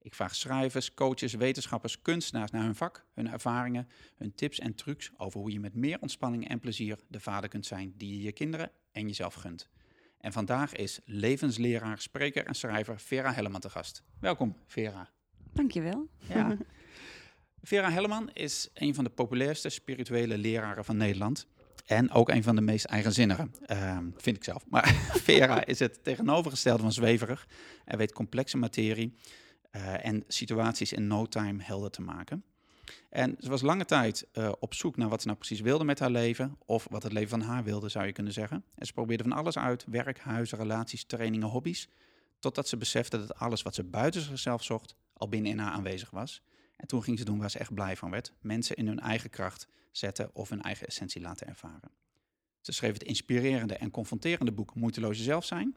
Ik vraag schrijvers, coaches, wetenschappers, kunstenaars naar hun vak, hun ervaringen, hun tips en trucs over hoe je met meer ontspanning en plezier de vader kunt zijn die je je kinderen en jezelf gunt. En vandaag is levensleraar, spreker en schrijver Vera Helleman te gast. Welkom, Vera. Dankjewel. Ja. Vera Helleman is een van de populairste spirituele leraren van Nederland. En ook een van de meest eigenzinnige, uh, vind ik zelf. Maar Vera is het tegenovergestelde van zweverig. en weet complexe materie uh, en situaties in no time helder te maken. En ze was lange tijd uh, op zoek naar wat ze nou precies wilde met haar leven, of wat het leven van haar wilde, zou je kunnen zeggen. En ze probeerde van alles uit: werk, huizen, relaties, trainingen, hobby's. Totdat ze besefte dat alles wat ze buiten zichzelf zocht, al binnenin haar aanwezig was. En toen ging ze doen waar ze echt blij van werd: mensen in hun eigen kracht zetten of hun eigen essentie laten ervaren. Ze schreef het inspirerende en confronterende boek Moeiteloze Zelf zijn,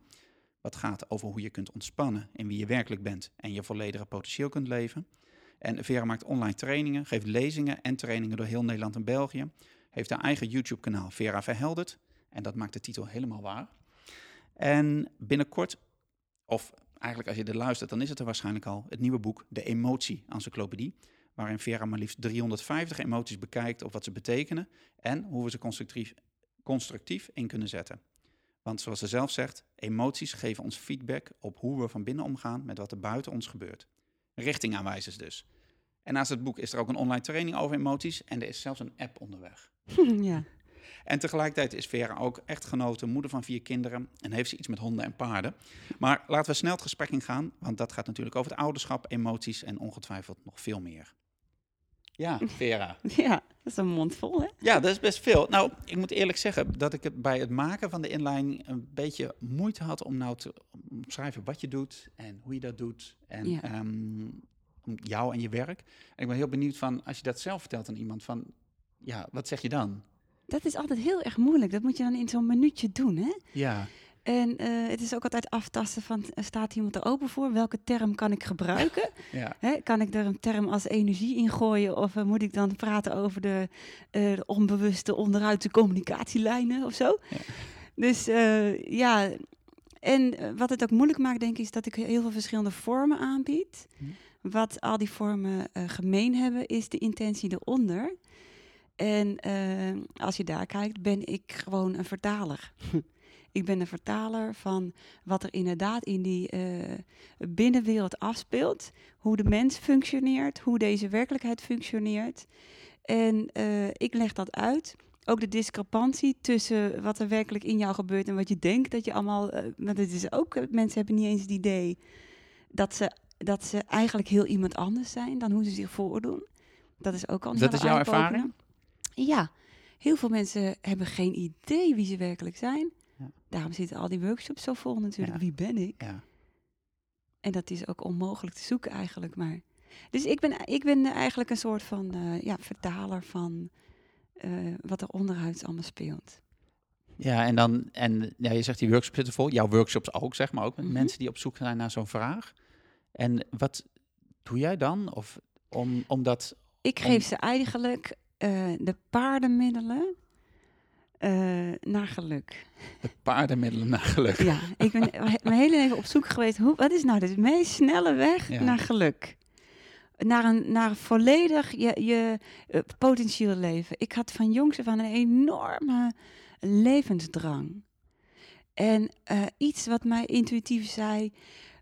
wat gaat over hoe je kunt ontspannen in wie je werkelijk bent en je volledige potentieel kunt leven. En Vera maakt online trainingen, geeft lezingen en trainingen door heel Nederland en België. Heeft haar eigen YouTube-kanaal Vera Verhelderd. En dat maakt de titel helemaal waar. En binnenkort, of eigenlijk als je er luistert, dan is het er waarschijnlijk al, het nieuwe boek De Emotie-encyclopedie. Waarin Vera maar liefst 350 emoties bekijkt of wat ze betekenen en hoe we ze constructief, constructief in kunnen zetten. Want zoals ze zelf zegt, emoties geven ons feedback op hoe we van binnen omgaan met wat er buiten ons gebeurt. Richtingaanwijzers dus. En naast het boek is er ook een online training over emoties en er is zelfs een app onderweg. ja. En tegelijkertijd is Vera ook echtgenote, moeder van vier kinderen en heeft ze iets met honden en paarden. Maar laten we snel het gesprek ingaan, want dat gaat natuurlijk over het ouderschap, emoties en ongetwijfeld nog veel meer. Ja, Vera. Ja, dat is een mond vol, hè? Ja, dat is best veel. Nou, ik moet eerlijk zeggen dat ik het bij het maken van de inleiding een beetje moeite had om nou te omschrijven wat je doet en hoe je dat doet. En ja. um, jou en je werk. En ik ben heel benieuwd van, als je dat zelf vertelt aan iemand, van ja, wat zeg je dan? Dat is altijd heel erg moeilijk. Dat moet je dan in zo'n minuutje doen, hè? Ja. En uh, het is ook altijd aftasten van, staat iemand er open voor? Welke term kan ik gebruiken? ja. Hè, kan ik er een term als energie in gooien? Of uh, moet ik dan praten over de, uh, de onbewuste onderuit de communicatielijnen of zo? Ja. Dus ja, en wat het ook moeilijk maakt, denk ik, is dat ik heel veel verschillende vormen aanbied. Hm. Wat al die vormen gemeen hebben, is de intentie eronder. En als je daar kijkt, ben ik gewoon een vertaler. Ik ben een vertaler van wat er inderdaad in die uh, binnenwereld afspeelt. Hoe de mens functioneert, hoe deze werkelijkheid functioneert. En uh, ik leg dat uit. Ook de discrepantie tussen wat er werkelijk in jou gebeurt en wat je denkt dat je allemaal. Uh, want het is ook, mensen hebben niet eens het idee dat ze, dat ze eigenlijk heel iemand anders zijn dan hoe ze zich voordoen. Dat is ook al Dat is jouw ervaring? Ja. Heel veel mensen hebben geen idee wie ze werkelijk zijn. Daarom zitten al die workshops zo vol natuurlijk. Ja. Wie ben ik? Ja. En dat is ook onmogelijk te zoeken eigenlijk. Maar. Dus ik ben, ik ben eigenlijk een soort van uh, ja, vertaler van uh, wat er onderuit allemaal speelt. Ja, en dan, en ja, je zegt die workshops zitten vol. Jouw workshops ook, zeg maar, ook met mm -hmm. mensen die op zoek zijn naar zo'n vraag. En wat doe jij dan? Of om, om dat... Ik geef om... ze eigenlijk uh, de paardenmiddelen uh, naar geluk. De paardenmiddelen naar geluk. Ja, ik ben mijn hele leven op zoek geweest. Hoe, wat is nou de meest snelle weg ja. naar geluk? Naar een, naar volledig je, je uh, potentieel leven. Ik had van jongs af aan een enorme levensdrang. En uh, iets wat mij intuïtief zei,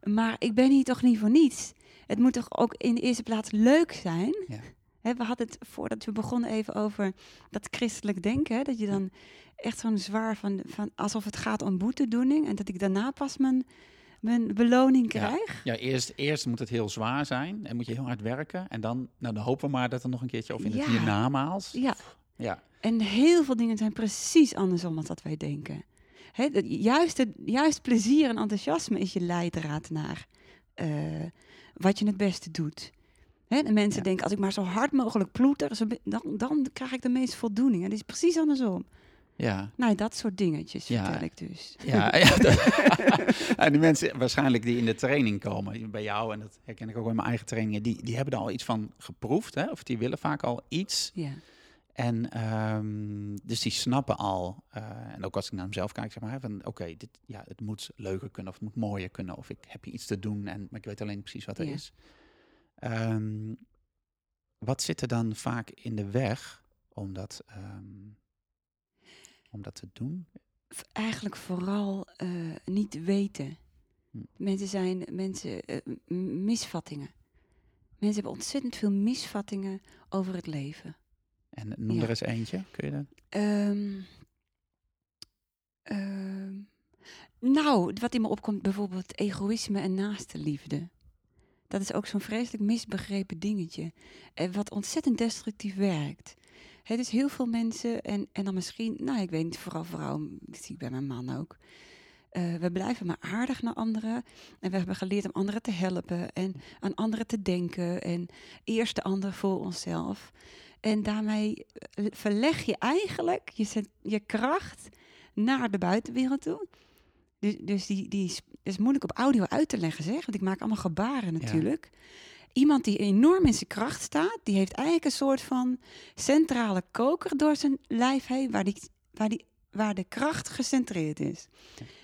maar ik ben hier toch niet voor niets. Het moet toch ook in de eerste plaats leuk zijn? Ja. He, we hadden het voordat we begonnen even over dat christelijk denken. Hè, dat je dan echt zo'n zwaar van, van alsof het gaat om boetedoening. En dat ik daarna pas mijn, mijn beloning krijg. Ja, ja eerst, eerst moet het heel zwaar zijn en moet je heel hard werken. En dan, nou, dan hopen we maar dat er nog een keertje of in het hiernamaals. Ja. ja. En heel veel dingen zijn precies andersom dan dat wij denken. He, juist, het, juist plezier en enthousiasme is je leidraad naar uh, wat je het beste doet. Hè, en mensen Ja. denken, als ik maar zo hard mogelijk ploeter, dan, dan krijg ik de meeste voldoening. En dat is precies andersom. Ja. Nou, dat soort dingetjes Ja. vertel ik dus. Ja, ja en die mensen waarschijnlijk die in de training komen, bij jou, en dat herken ik ook in mijn eigen trainingen, die, die hebben er al iets van geproefd, hè? of die willen vaak al iets. Ja. En ehm, dus die snappen al, eh, en ook als ik naar mezelf kijk, zeg maar, van oké, dit, ja, het moet leuker kunnen, of het moet mooier kunnen, of ik heb hier iets te doen, en, maar ik weet alleen precies wat er Ja. is. Ehm, wat zit er dan vaak in de weg om dat, ehm, om dat te doen? Eigenlijk vooral eh, niet weten. Hm. Mensen zijn mensen, eh, misvattingen. Mensen hebben ontzettend veel misvattingen over het leven. En noem Ja. er eens eentje, kun je dat? Ehm, nou, wat in me opkomt, bijvoorbeeld egoïsme en naaste liefde. Dat is ook zo'n vreselijk misbegrepen dingetje. En wat ontzettend destructief werkt. Hè, dus heel veel mensen, en, en dan misschien, nou ik weet niet, vooral vrouwen, dat zie ik bij mijn man ook. Eh, we blijven maar aardig naar anderen. En we hebben geleerd om anderen te helpen en aan anderen te denken. En eerst de ander voor onszelf. En daarmee eh, verleg je eigenlijk je, je kracht naar de buitenwereld toe. Dus, dus die, die is, is moeilijk op audio uit te leggen, zeg. Want ik maak allemaal gebaren natuurlijk. Iemand die enorm in zijn kracht staat, die heeft eigenlijk een soort van centrale koker door zijn lijf heen, waar, die, waar, die, waar de kracht gecentreerd is.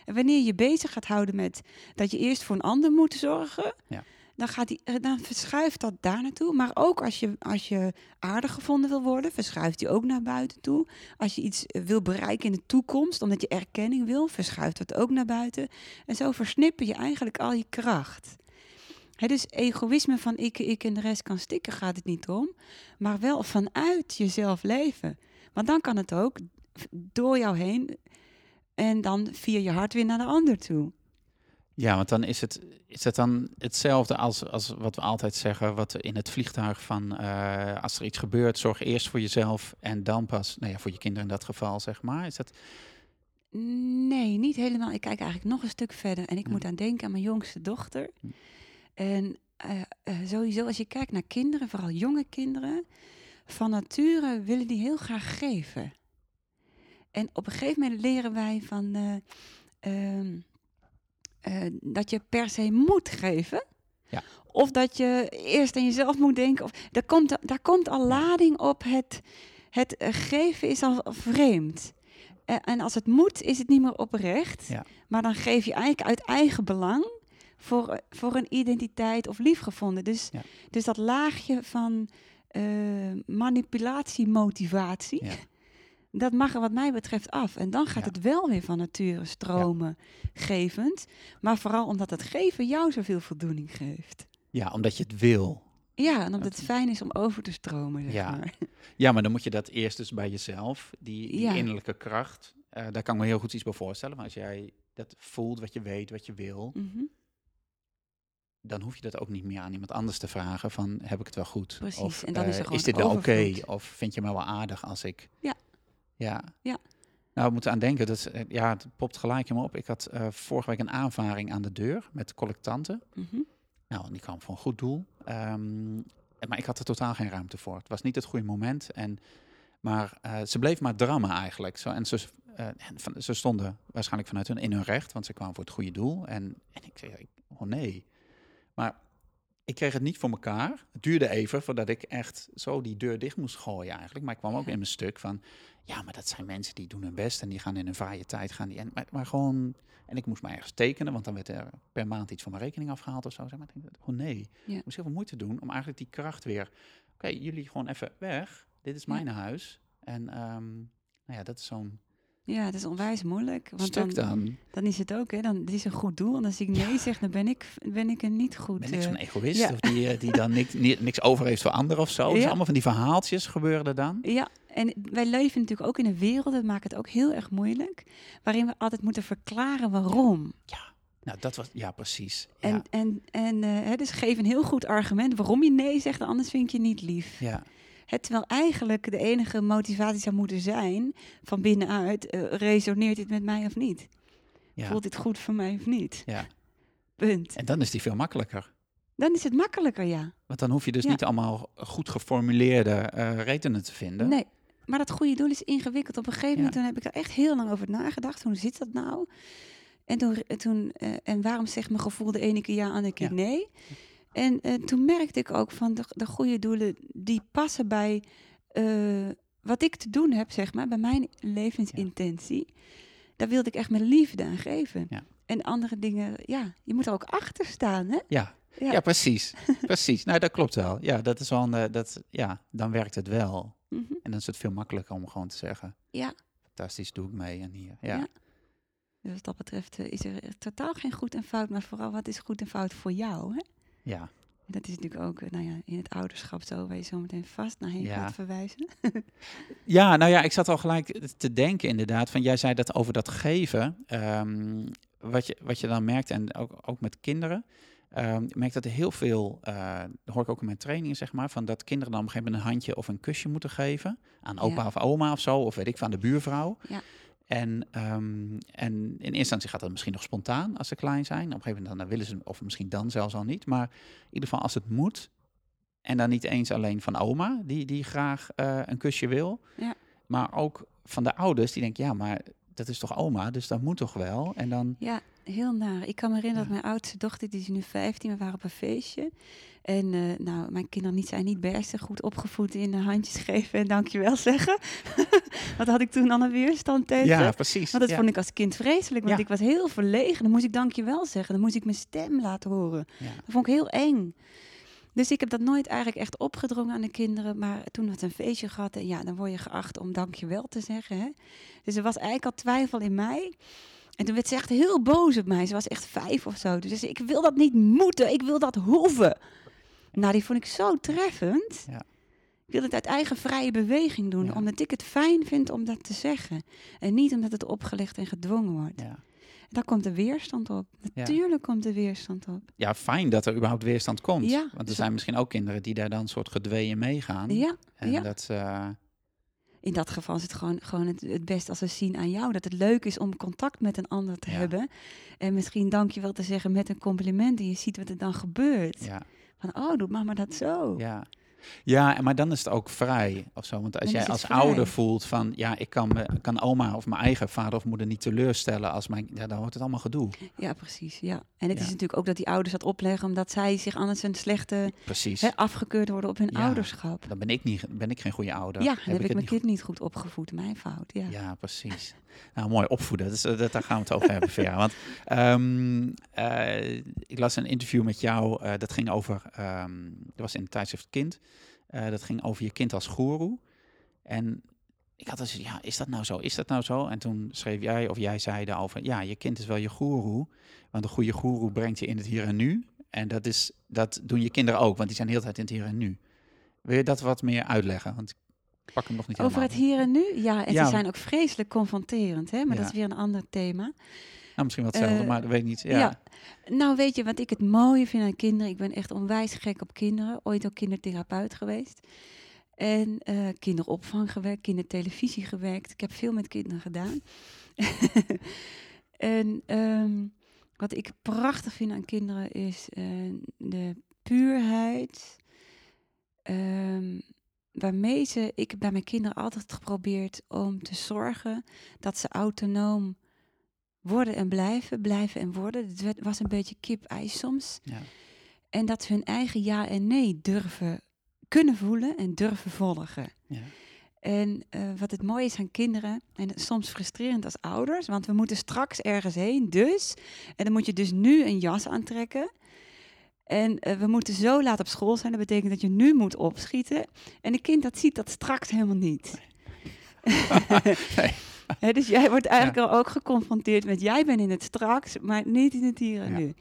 En wanneer je bezig gaat houden met dat je eerst voor een ander moet zorgen, Ja. Dan, gaat eh, dan verschuift dat daar naartoe. Maar ook als je, als je aardig gevonden wil worden, verschuift die ook naar buiten toe. Als je iets eh, wil bereiken in de toekomst, omdat je erkenning wil, verschuift dat ook naar buiten. En zo versnippen je eigenlijk al je kracht. Dus egoïsme van ik, ik en de rest kan stikken gaat het niet om. Maar wel vanuit jezelf leven. Want dan kan het ook door jou heen en dan via je hart weer naar de ander toe. Ja, want dan is het, is het dan hetzelfde als, als wat we altijd zeggen, wat in het vliegtuig van eh, als er iets gebeurt, zorg eerst voor jezelf en dan pas, nou ja, voor je kinderen in dat geval, zeg maar. Is dat, Nee, niet helemaal. Ik kijk eigenlijk nog een stuk verder. En ik Ja. moet aan denken aan mijn jongste dochter. Hm. En eh, eh, sowieso, als je kijkt naar kinderen, vooral jonge kinderen, van nature willen die heel graag geven. En op een gegeven moment leren wij van eh, eh, dat je per se moet geven. Ja. Of dat je eerst aan jezelf moet denken. Of, daar, komt, daar komt al lading op. Het, het geven is al vreemd. Eh, en als het moet, is het niet meer oprecht. Ja. Maar dan geef je eigenlijk uit eigen belang voor, eh, voor een identiteit of liefgevonden. Dus, Ja. dus dat laagje van eh, manipulatie, motivatie, ja. Dat mag er wat mij betreft af. En dan gaat Ja. het wel weer van nature stromen, gevend. Maar vooral omdat het geven jou zoveel voldoening geeft. ja, omdat je het wil. Ja, en omdat het fijn is om over te stromen, zeg Ja. maar. Ja, maar dan moet je dat eerst dus bij jezelf, die, die Ja. innerlijke kracht, eh, daar kan ik me heel goed iets bij voorstellen. Maar als jij dat voelt, wat je weet, wat je wil, Mhm. dan hoef je dat ook niet meer aan iemand anders te vragen van, heb ik het wel goed? Precies, Of en dan is er eh, is dit wel oké? Of vind je me wel aardig als ik... Ja. Ja. Ja. Nou, we moeten aan denken, dat, is, eh, ja, het popt gelijk me op. Ik had eh, vorige week een aanvaring aan de deur met collectanten. Mhm. Nou, die kwam voor een goed doel. Ehm, maar ik had er totaal geen ruimte voor. Het was niet het goede moment. En, maar eh, ze bleef maar drammen eigenlijk. Zo, en ze, en van, ze stonden waarschijnlijk vanuit hun in hun recht, want ze kwamen voor het goede doel. En, en ik zei, ik- oh nee. Maar ik kreeg het niet voor elkaar. Het duurde even voordat ik echt zo die deur dicht moest gooien eigenlijk. Maar ik kwam ook in mijn stuk van, ja, maar dat zijn mensen die doen hun best en die gaan in een vrije tijd gaan. Die, en, maar, maar gewoon, en ik moest maar ergens tekenen, want dan werd er per maand iets van mijn rekening afgehaald of zo. Zeg maar ik denk, oh nee, Ja. ik moest heel veel moeite doen om eigenlijk die kracht weer, oké, jullie gewoon even weg. Dit is Ja. mijn huis. En ehm, nou ja, dat is zo'n Ja, het is onwijs moeilijk. Want stuk dan, dan. dan is het ook, hè, dan het is een goed doel. En als ik nee zeg, dan ben ik, ben ik een niet goed. ben ik zo'n eh, egoïst ja. of die, eh, die dan niks, ni- niks over heeft voor anderen of zo. Dus Ja. allemaal van die verhaaltjes gebeuren er dan. Ja, en wij leven natuurlijk ook in een wereld, dat maakt het ook heel erg moeilijk, waarin we altijd moeten verklaren waarom. Nou, dat was, ja, precies. En, Ja, en, en eh, dus geef een heel goed argument waarom je nee zegt, anders vind je niet lief. ja, Het, terwijl eigenlijk de enige motivatie zou moeten zijn, van binnenuit, eh, resoneert dit met mij of niet? ja, Voelt dit goed voor mij of niet? ja. Punt. En dan is die veel makkelijker. Dan is het makkelijker, ja. Want dan hoef je dus Ja. niet allemaal goed geformuleerde eh, redenen te vinden. Nee, maar dat goede doel is ingewikkeld. Op een gegeven Ja. moment toen heb ik er echt heel lang over nagedacht. Hoe zit dat nou? En, toen, en toen, eh, en waarom zegt mijn gevoel de ene keer ja, de andere keer Ja. nee? En eh, toen merkte ik ook van de, de goede doelen, die passen bij eh, wat ik te doen heb, zeg maar, bij mijn levensintentie. Daar wilde ik echt mijn liefde aan geven. Ja. En andere dingen, ja, je moet er ook achter staan, hè? Ja, ja. precies. precies. Nou, dat klopt wel. Ja, dat is wel een, eh, dat, ja, dan werkt het wel. Mhm. En dan is het veel makkelijker om gewoon te zeggen, Ja. fantastisch, doe ik mee en hier. Ja. Dus wat dat betreft is er totaal geen goed en fout, maar vooral wat is goed en fout voor jou. Hè? Ja. Dat is natuurlijk ook eh, nou ja, in het ouderschap zo, waar je zo meteen vast naar heen Ja. gaat verwijzen. Ja, nou ja, ik zat al gelijk te denken inderdaad. Van jij zei dat over dat geven. ehm, wat, je, wat je dan merkt, en ook, ook met kinderen. ehm, ik merk dat er heel veel, dat hoor ik ook in mijn trainingen, zeg maar, van dat kinderen dan op een gegeven moment een handje of een kusje moeten geven. Aan opa Ja. of oma of zo, of weet ik van de buurvrouw. Ja. En, ehm, en in eerste instantie gaat dat misschien nog spontaan als ze klein zijn. Op een gegeven moment dan willen ze, of misschien dan zelfs al niet. Maar in ieder geval als het moet, en dan niet eens alleen van oma, die, die graag eh, een kusje wil. Ja. Maar ook van de ouders, die denken, ja, maar dat is toch oma, dus dat moet toch wel? En dan, Ja, heel naar. Ik kan me herinneren Ja. dat mijn oudste dochter, die is nu 15, we waren op een feestje. En eh, nou, mijn kinderen niet, zijn niet best goed opgevoed in de handjes geven en dankjewel zeggen. Wat had ik toen al een weerstand tegen? ja, precies. Want dat ja. vond ik als kind vreselijk, want Ja. ik was heel verlegen. Dan moest ik dankjewel zeggen, dan moest ik mijn stem laten horen. Dat vond ik heel eng. Dus ik heb dat nooit eigenlijk echt opgedrongen aan de kinderen. Maar toen had een feestje gehad. En ja, dan word je geacht om dankjewel te zeggen. Hè? Dus er was eigenlijk al twijfel in mij. En toen werd ze echt heel boos op mij. Ze was echt vijf of zo. Dus ze zei, ik wil dat niet moeten. Ik wil dat hoeven. Nou, die vond ik zo treffend. Ja. Ik wil het uit eigen vrije beweging doen. Ja. Omdat ik het fijn vind om dat te zeggen. En niet omdat het opgelegd en gedwongen wordt. Ja. Daar komt er weerstand op. Natuurlijk komt er weerstand op. ja, fijn dat er überhaupt weerstand komt. Ja, Want er zo- zijn misschien ook kinderen die daar dan soort gedweeën meegaan. Ja, En ja. dat, eh, in dat geval is het gewoon, gewoon het, het best als ze zien aan jou dat het leuk is om contact met een ander te hebben. En misschien dankjewel te zeggen met een compliment en je ziet wat er dan gebeurt. ja, Van, oh, doe mama dat zo. ja. Ja, en- maar dan is het ook vrij of zo. Want als Dan jij als vrij. ouder voelt van, ja, ik kan, me, kan oma of mijn eigen vader of moeder niet teleurstellen als mijn, ja, dan wordt het allemaal gedoe. Ja, precies. Ja. En het Ja. is natuurlijk ook dat die ouders dat opleggen omdat zij zich anders een slechte Precies. hè, afgekeurd worden op hun Ja. ouderschap. Dan ben ik, niet, ben ik geen goede ouder. Ja, dan heb, ik mijn niet kind niet goed opgevoed. Mijn fout. Ja. Ja, precies. Nou, mooi opvoeden. Dus, dat, daar gaan we het over hebben, Vera. Want ehm, eh, ik las een interview met jou. eh, dat ging over, ehm, dat was in het tijdschrift Kind. Eh, dat ging over je kind als goeroe. En ik had dus, ja, is dat nou zo? Is dat nou zo? En toen schreef jij, of jij zei daarover, ja, je kind is wel je goeroe. Want een goede goeroe brengt je in het hier en nu. En dat, is, dat doen je kinderen ook, want die zijn de hele tijd in het hier en nu. Wil je dat wat meer uitleggen? Want ik pak hem nog niet Over het hier en nu? Ja, en Ja. ze zijn ook vreselijk confronterend. Hè? Maar Ja. dat is weer een ander thema. Nou, misschien wel hetzelfde, Eh, maar dat weet ik niet. Ja. Ja. Nou, weet je wat ik het mooie vind aan kinderen? Ik ben echt onwijs gek op kinderen. Ooit ook kindertherapeut geweest. En eh, kinderopvang gewerkt, kindertelevisie gewerkt. Ik heb veel met kinderen gedaan. en ehm, wat ik prachtig vind aan kinderen is eh, de puurheid. ehm, waarmee ze, ik heb bij mijn kinderen altijd geprobeerd om te zorgen dat ze autonoom worden en blijven, blijven en worden. Het was een beetje kip-ei soms. Ja. En dat ze hun eigen ja en nee durven kunnen voelen en durven volgen. Ja. En eh, wat het mooie is aan kinderen, en soms frustrerend als ouders, want we moeten straks ergens heen, dus. En dan moet je dus nu een jas aantrekken. En eh, we moeten zo laat op school zijn, dat betekent dat je nu moet opschieten. En een kind dat ziet dat straks helemaal niet. Nee. Dus jij wordt eigenlijk al ook geconfronteerd met jij bent in het straks, maar niet in het hier en nu.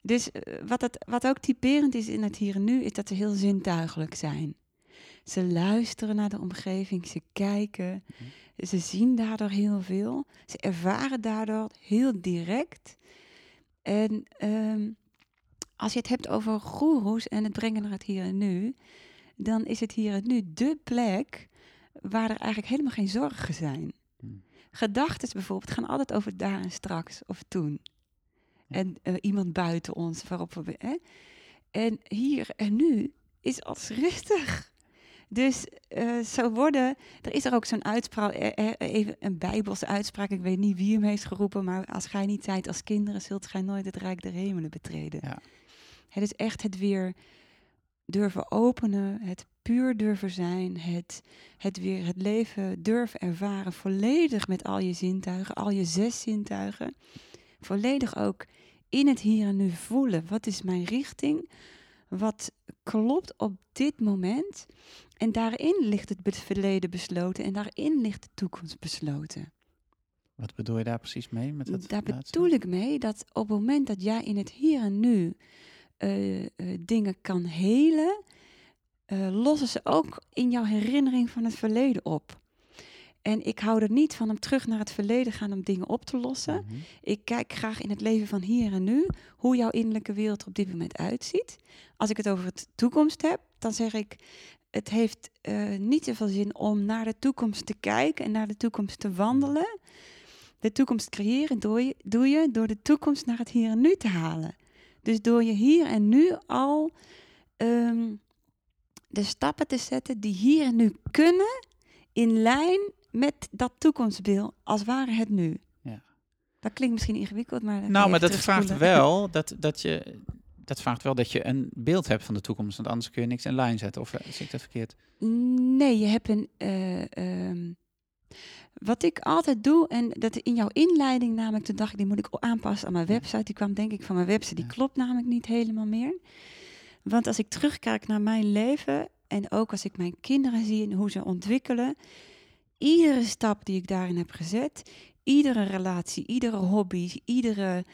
Dus eh, wat, het, wat ook typerend is in het hier en nu, is dat ze heel zintuigelijk zijn. Ze luisteren naar de omgeving, ze kijken, Mhm. ze zien daardoor heel veel. Ze ervaren daardoor heel direct. En ehm, als je het hebt over goeroes en het brengen naar het hier en nu, dan is het hier en nu dé plek waar er eigenlijk helemaal geen zorgen zijn. Gedachten bijvoorbeeld gaan altijd over daar en straks of toen. En eh, iemand buiten ons waarop we. Hè? En hier en nu is alles rustig. Dus uh, zo worden, er is er ook zo'n uitspraak, even een bijbelse uitspraak, ik weet niet wie hem heeft geroepen, maar als gij niet zijt als kinderen, zult gij nooit het rijk der hemelen betreden. Ja. Het is echt het weer durven openen, het puur durven zijn, het, het weer het leven durven ervaren, volledig met al je zintuigen, al je zes zintuigen, volledig ook in het hier en nu voelen. Wat is mijn richting? Wat klopt op dit moment? En daarin ligt het verleden besloten en daarin ligt de toekomst besloten. Wat bedoel je daar precies mee? Met het daar bedoel ik mee dat op het moment dat jij in het hier en nu uh, dingen kan helen, uh, lossen ze ook in jouw herinnering van het verleden op. En ik hou er niet van om terug naar het verleden gaan om dingen op te lossen. Mhm. Ik kijk graag in het leven van hier en nu, hoe jouw innerlijke wereld er op dit moment uitziet. Als ik het over de toekomst heb, dan zeg ik, het heeft uh, niet zoveel zin om naar de toekomst te kijken en naar de toekomst te wandelen. De toekomst creëren doe je, doe je door de toekomst naar het hier en nu te halen. Dus door je hier en nu al um, de stappen te zetten die hier en nu kunnen in lijn met dat toekomstbeeld, als ware het nu. Ja. Dat klinkt misschien ingewikkeld, maar... Nou, maar dat vraagt wel dat, dat je... Dat vraagt wel dat je een beeld hebt van de toekomst, want anders kun je niks in lijn zetten. Of uh, zie ik dat verkeerd? Nee, je hebt een... Uh, um, wat ik altijd doe, en dat in jouw inleiding namelijk, toen dacht ik, die moet ik aanpassen aan mijn website. Die kwam denk ik van mijn website, die klopt namelijk niet helemaal meer. Want als ik terugkijk naar mijn leven en ook als ik mijn kinderen zie en hoe ze ontwikkelen, iedere stap die ik daarin heb gezet, iedere relatie, iedere hobby, iedere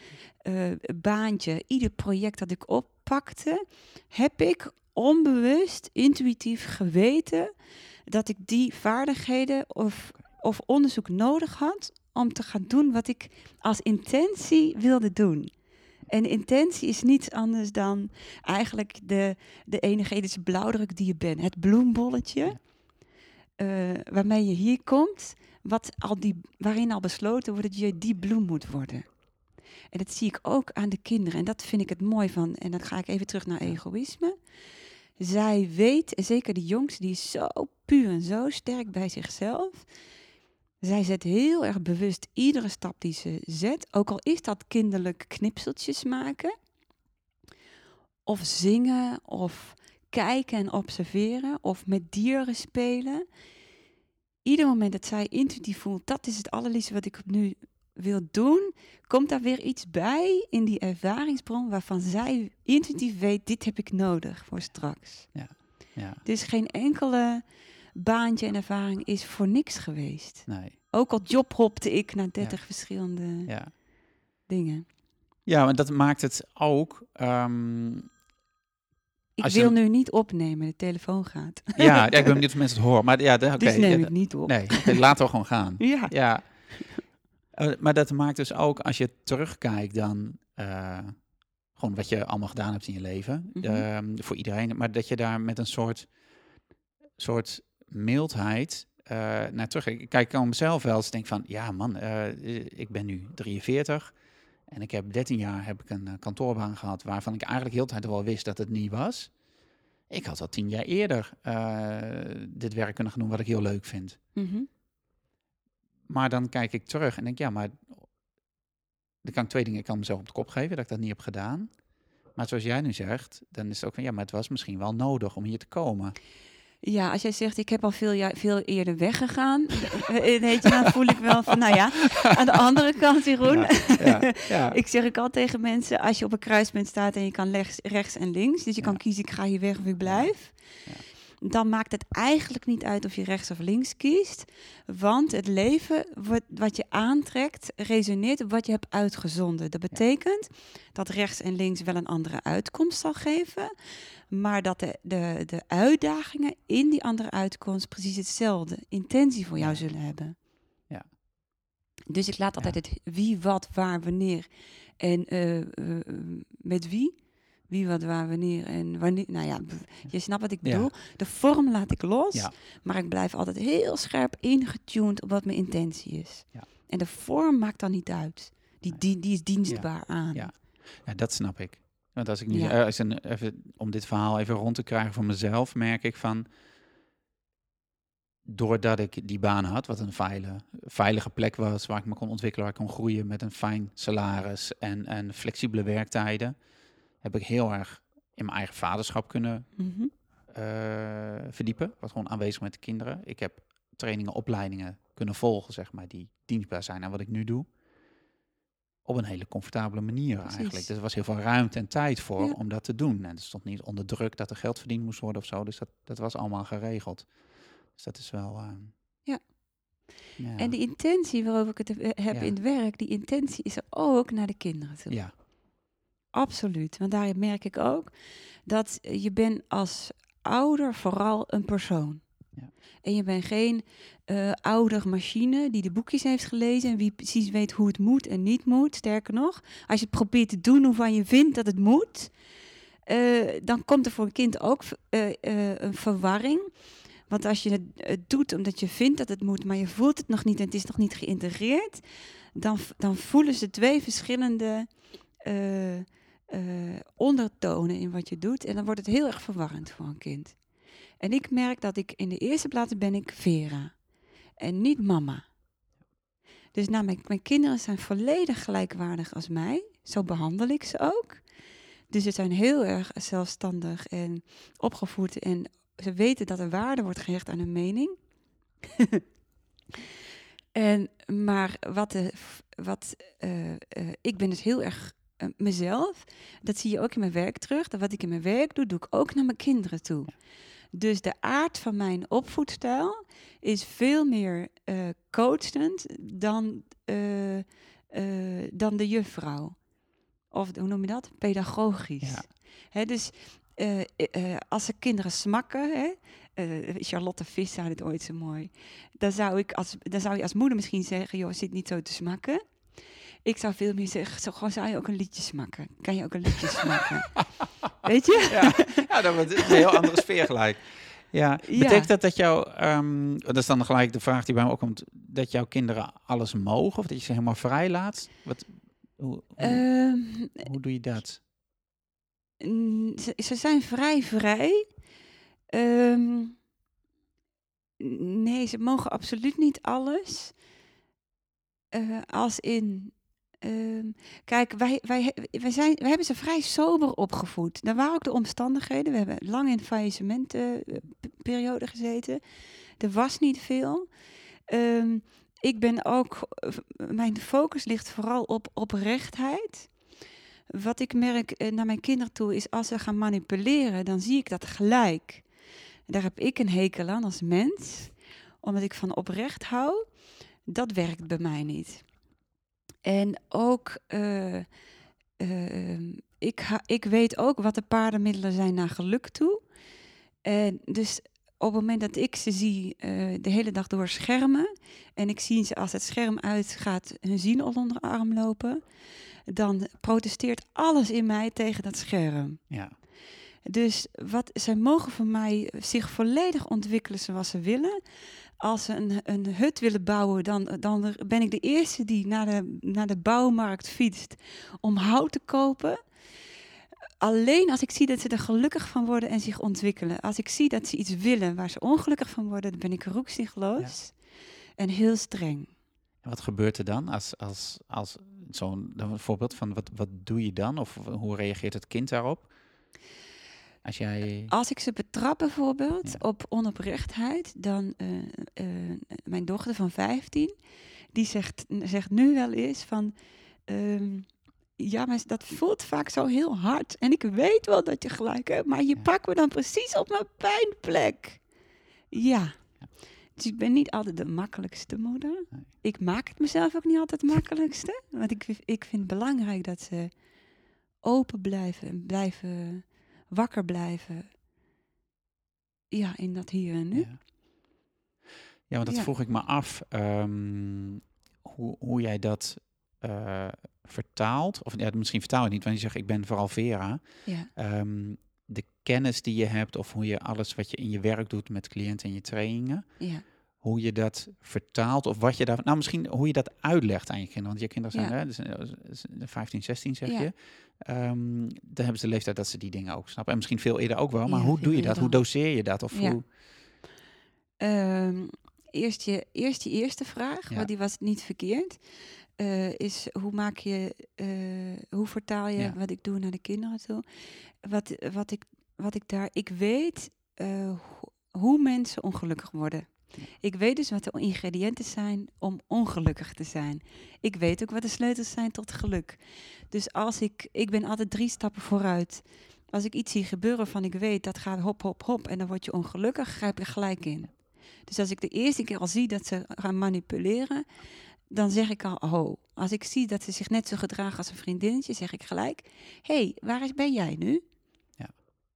uh, baantje, ieder project dat ik oppakte, heb ik onbewust, intuïtief geweten dat ik die vaardigheden of, of onderzoek nodig had om te gaan doen wat ik als intentie wilde doen. En intentie is niets anders dan eigenlijk de, de energetische blauwdruk die je bent. Het bloembolletje uh, waarmee je hier komt, wat al die, waarin al besloten wordt dat je die bloem moet worden. En dat zie ik ook aan de kinderen. En dat vind ik het mooi van. En dan ga ik even terug naar egoïsme. Zij weet, en zeker de jongste, die is zo puur en zo sterk bij zichzelf. Zij zet heel erg bewust iedere stap die ze zet, ook al is dat kinderlijk knipseltjes maken, of zingen, of kijken en observeren, of met dieren spelen. Ieder moment dat zij intuïtief voelt, dat is het allerliefste wat ik nu wil doen, komt daar weer iets bij in die ervaringsbron waarvan zij intuïtief weet, dit heb ik nodig voor straks. Ja. Ja. Dus geen enkele baantje en ervaring is voor niks geweest. Nee. Ook al jobhopte ik naar 30 verschillende ja. dingen. Ja, maar dat maakt het ook. Um, ik wil nu niet opnemen, de telefoon gaat. Ja, ja ik ben niet of mensen het horen. Maar ja, oké. dus neem ik niet op. Nee, laten we gewoon gaan. Ja. ja. Uh, maar dat maakt dus ook, als je terugkijkt dan... Uh, gewoon wat je allemaal gedaan hebt in je leven. Mm -hmm. voor iedereen. Maar dat je daar met een soort, soort mildheid uh, naar terug. Ik kijk aan mezelf wel eens denk van, ja man, uh, ik ben nu 43 en ik heb 13 jaar heb ik een uh, kantoorbaan gehad waarvan ik eigenlijk heel de tijd wel wist dat het niet was. Ik had al tien jaar eerder dit werk kunnen gaan doen wat ik heel leuk vind. Mm -hmm. Maar dan kijk ik terug en denk, ja, maar dan kan ik twee dingen. Ik kan mezelf op de kop geven dat ik dat niet heb gedaan. Maar zoals jij nu zegt, dan is het ook van, ja, maar het was misschien wel nodig om hier te komen. Ja, als jij zegt, ik heb al veel, veel eerder weggegaan, weet je, dan voel ik wel van, nou ja, aan de andere kant, Jeroen. Ja, ja, ik zeg ik al tegen mensen, als je op een kruispunt staat en je kan rechts, rechts en links, dus je kan kiezen, ik ga hier weg of ik blijf dan maakt het eigenlijk niet uit of je rechts of links kiest. Want het leven wat, wat je aantrekt, resoneert op wat je hebt uitgezonden. Dat betekent dat rechts en links wel een andere uitkomst zal geven. Maar dat de, de, de uitdagingen in die andere uitkomst precies hetzelfde intentie voor jou zullen hebben. Ja. Dus ik laat altijd het wie, wat, waar, wanneer en uh, uh, met wie wie, wat, waar, wanneer en wanneer. Nou ja, je snapt wat ik bedoel. De vorm laat ik los, maar ik blijf altijd heel scherp ingetuned op wat mijn intentie is. Ja. En de vorm maakt dan niet uit. Die, die, die is dienstbaar aan. Ja. ja, dat snap ik. Want als ik nu, Ja. eh, als een, even, om dit verhaal even rond te krijgen voor mezelf, merk ik van, doordat ik die baan had, wat een veilige, veilige plek was, waar ik me kon ontwikkelen, waar ik kon groeien met een fijn salaris en, en flexibele werktijden, heb ik heel erg in mijn eigen vaderschap kunnen Mhm. eh, verdiepen. Was gewoon aanwezig met de kinderen. Ik heb trainingen, opleidingen kunnen volgen, zeg maar, die dienstbaar zijn aan wat ik nu doe. Op een hele comfortabele manier Precies. eigenlijk. Dus er was heel veel ruimte en tijd voor Ja. om dat te doen. En het stond niet onder druk dat er geld verdiend moest worden of zo. Dus dat, dat was allemaal geregeld. Dus dat is wel... ehm, Ja. ja. En die intentie waarover ik het heb- heb Ja. in het werk, die intentie is er ook naar de kinderen toe. ja, Absoluut. Want daarin merk ik ook dat je bent als ouder vooral een persoon. Ja. En je bent geen eh ouder machine die de boekjes heeft gelezen en wie precies weet hoe het moet en niet moet. Sterker nog, als je het probeert te doen waarvan je vindt dat het moet, eh, dan komt er voor een kind ook eh, een verwarring. Want als je het, het doet omdat je vindt dat het moet, maar je voelt het nog niet en het is nog niet geïntegreerd, dan, dan voelen ze twee verschillende eh, ondertonen in wat je doet. En dan wordt het heel erg verwarrend voor een kind. En ik merk dat ik in de eerste plaats ben ik Vera en niet mama. Dus nou, mijn, kinderen zijn volledig gelijkwaardig als mij. Zo behandel ik ze ook. Dus ze zijn heel erg zelfstandig en opgevoed. En ze weten dat er waarde wordt gehecht aan hun mening. en, maar wat, de, wat eh, eh, ik ben dus heel erg mezelf. Dat zie je ook in mijn werk terug. Dat wat ik in mijn werk doe, doe ik ook naar mijn kinderen toe. Dus de aard van mijn opvoedstijl is veel meer eh coachend dan, eh, eh, dan de juffrouw. Of hoe noem je dat? Pedagogisch. Ja. Hè, dus eh, eh, als de kinderen smakken, hè, eh, Charlotte Vis zei het ooit zo mooi. Dan zou, ik als, dan zou je als moeder misschien zeggen, joh, zit niet zo te smakken. Ik zou veel meer zeggen, zo, gewoon zou je ook een liedje smakken. Kan je ook een liedje smakken? Weet je? ja, ja dat wordt een heel andere sfeer gelijk. Ja, Ja. betekent dat dat jouw, ehm, dat is dan gelijk de vraag die bij me ook komt, dat jouw kinderen alles mogen of dat je ze helemaal vrij laat? Wat, hoe, hoe, Ehm, hoe doe je dat? Ze, ze zijn vrij vrij. Ehm, nee, ze mogen absoluut niet alles. Eh, als in. Ehm, kijk, wij, wij, wij, zijn, wij hebben ze vrij sober opgevoed. Dat waren ook de omstandigheden. We hebben lang in faillissementperiode gezeten. Er was niet veel. Ehm, ik ben ook. Mijn focus ligt vooral op oprechtheid. Wat ik merk eh, naar mijn kinderen toe is als ze gaan manipuleren, dan zie ik dat gelijk. Daar heb ik een hekel aan als mens, omdat ik van oprecht hou. Dat werkt bij mij niet. En ook, eh, eh, ik, ha- ik weet ook wat de paardenmiddelen zijn naar geluk toe. En dus op het moment dat ik ze zie eh, de hele dag door schermen, en ik zie ze als het scherm uitgaat hun zien onder de arm lopen, dan protesteert alles in mij tegen dat scherm. Ja, Dus wat, zij mogen van mij zich volledig ontwikkelen zoals ze willen. Als ze een, een hut willen bouwen, dan, dan ben ik de eerste die naar de, naar de bouwmarkt fietst om hout te kopen. Alleen als ik zie dat ze er gelukkig van worden en zich ontwikkelen. Als ik zie dat ze iets willen waar ze ongelukkig van worden, dan ben ik roekzichtloos en heel streng. en wat gebeurt er dan als, als, als zo'n voorbeeld van wat, wat doe je dan of hoe reageert het kind daarop? Als jij, Als ik ze betrap bijvoorbeeld Ja. op onoprechtheid, dan eh, eh, mijn dochter van 15, die zegt, zegt nu wel eens van, ehm, ja, maar dat voelt vaak zo heel hard. En ik weet wel dat je gelijk hebt, maar je Ja. pakt me dan precies op mijn pijnplek. Ja. Dus ik ben niet altijd de makkelijkste moeder. Nee. Ik maak het mezelf ook niet altijd het makkelijkste. Want ik, ik vind het belangrijk dat ze open blijven en blijven wakker blijven. Ja, in dat hier en nu. Ja. ja, want dat Ja. vroeg ik me af. ehm, hoe, hoe jij dat eh, vertaalt. Of ja, misschien vertaal je het niet, want je zegt ik ben vooral Vera. Ja. Ehm, de kennis die je hebt of hoe je alles wat je in je werk doet met cliënten en je trainingen. ja. Hoe je dat vertaalt of wat je daar... Nou, misschien hoe je dat uitlegt aan je kinderen. Want je kinderen zijn Ja. hè, dus, eh, 15, 16 zeg Ja. je. Ehm, dan hebben ze de leeftijd dat ze die dingen ook snappen. En misschien veel eerder ook wel. Maar Ja, hoe doe je dat? Hoe doseer je dat? Of hoe... Ehm, eerst, je, eerst je eerste vraag, want die was niet verkeerd. eh, is hoe maak je, eh, hoe vertaal je wat ik doe naar de kinderen toe? Wat, wat, ik, wat ik daar, ik weet eh, ho- hoe mensen ongelukkig worden. Ik weet dus wat de ingrediënten zijn om ongelukkig te zijn. Ik weet ook wat de sleutels zijn tot geluk. Dus als ik, ik ben altijd drie stappen vooruit. Als ik iets zie gebeuren van ik weet dat gaat hop, hop, hop en dan word je ongelukkig, grijp er gelijk in. Dus als ik de eerste keer al zie dat ze gaan manipuleren, dan zeg ik al, oh. Als ik zie dat ze zich net zo gedragen als een vriendinnetje, zeg ik gelijk, hé, hey, waar ben jij nu?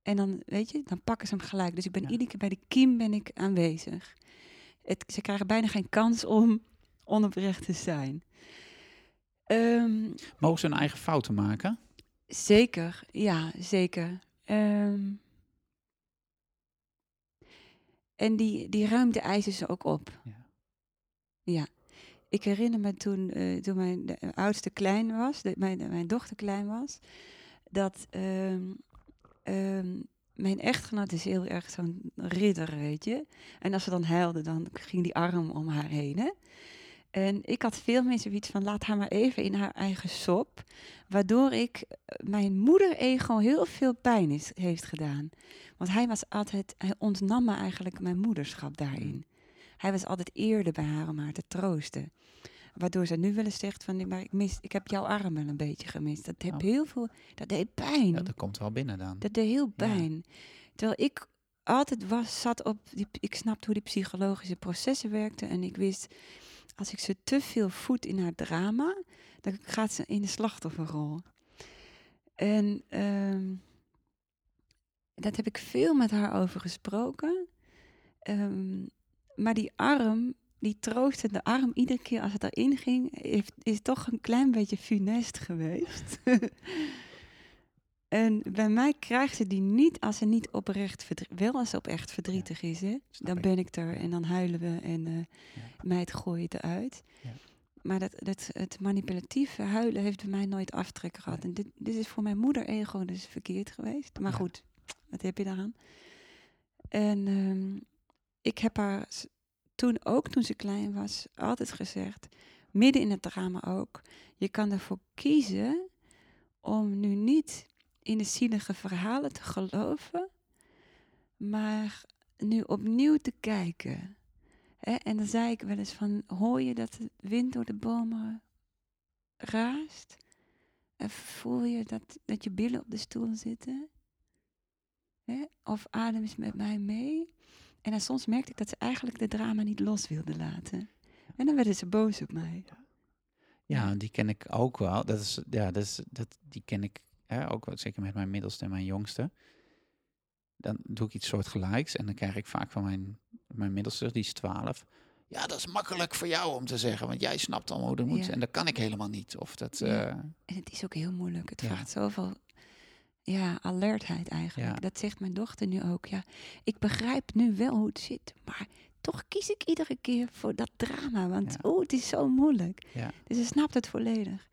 En dan, weet je, dan pakken ze hem gelijk. Dus ik ben Ja. iedere keer bij de kiem ben ik aanwezig. Het, ze krijgen bijna geen kans om onoprecht te zijn. Ehm, Mogen ze hun eigen fouten maken? Zeker, ja, zeker. Ehm, en die, die ruimte eisen ze ook op. Ja. Ja. Ik herinner me toen, eh, toen mijn de oudste klein was, de, mijn, mijn dochter klein was, dat ehm, ehm, mijn echtgenoot is heel erg zo'n ridder, weet je. En als ze dan huilde, dan ging die arm om haar heen, hè. En ik had veel meer zoiets van, laat haar maar even in haar eigen sop. Waardoor ik eh, mijn moeder-ego heel veel pijn is, heeft gedaan. Want hij was altijd, hij ontnam me eigenlijk mijn moederschap daarin. Hij was altijd eerder bij haar om haar te troosten. Waardoor ze nu wel eens zegt van, "Nee, maar ik, mis, ik heb jouw arm wel een beetje gemist. Dat heb Oh. heel veel, dat deed pijn. Ja, dat komt wel binnen dan. Dat deed heel Ja. pijn. Terwijl ik altijd was, zat op, die, ik snapte hoe die psychologische processen werkten. En ik wist, als ik ze te veel voed in haar drama, dan gaat ze in de slachtofferrol. En ehm, dat heb ik veel met haar over gesproken. Ehm, maar die arm, die troostende arm, iedere keer als het erin ging, heeft, is toch een klein beetje funest geweest. en bij mij krijgt ze die niet als ze niet oprecht verdrietig Wel als ze oprecht verdrietig is, hè? Dan ik. ben ik er en dan huilen we en eh Ja. gooi het eruit. Ja. Maar dat, dat, het manipulatieve huilen heeft bij mij nooit aftrek gehad. En dit, dit is voor mijn moeder-ego dus verkeerd geweest. Maar goed, wat heb je daaraan? En ehm, ik heb haar toen ook, toen ze klein was, altijd gezegd, midden in het drama ook, je kan ervoor kiezen om nu niet in de zielige verhalen te geloven, maar nu opnieuw te kijken. En dan zei ik wel eens van, hoor je dat de wind door de bomen raast? En voel je dat, dat je billen op de stoel zitten? Of adem eens met mij mee? En dan soms merkte ik dat ze eigenlijk de drama niet los wilde laten. En dan werden ze boos op mij. Ja, die ken ik ook wel. Dat is, ja, dat is, dat, die ken ik hè, ook wel, zeker met mijn middelste en mijn jongste. Dan doe ik iets soortgelijks en dan krijg ik vaak van mijn, mijn middelste, die is 12. Ja, dat is makkelijk voor jou om te zeggen, want jij snapt allemaal hoe dat moet. Ja. En dat kan ik helemaal niet. Of dat, Ja. eh, En het is ook heel moeilijk. Het Ja. vraagt zoveel ja, alertheid eigenlijk. Ja. Dat zegt mijn dochter nu ook. Ja, ik begrijp nu wel hoe het zit, maar toch kies ik iedere keer voor dat drama. Want Ja. oh, het is zo moeilijk. Ja. Dus ze snapt het volledig.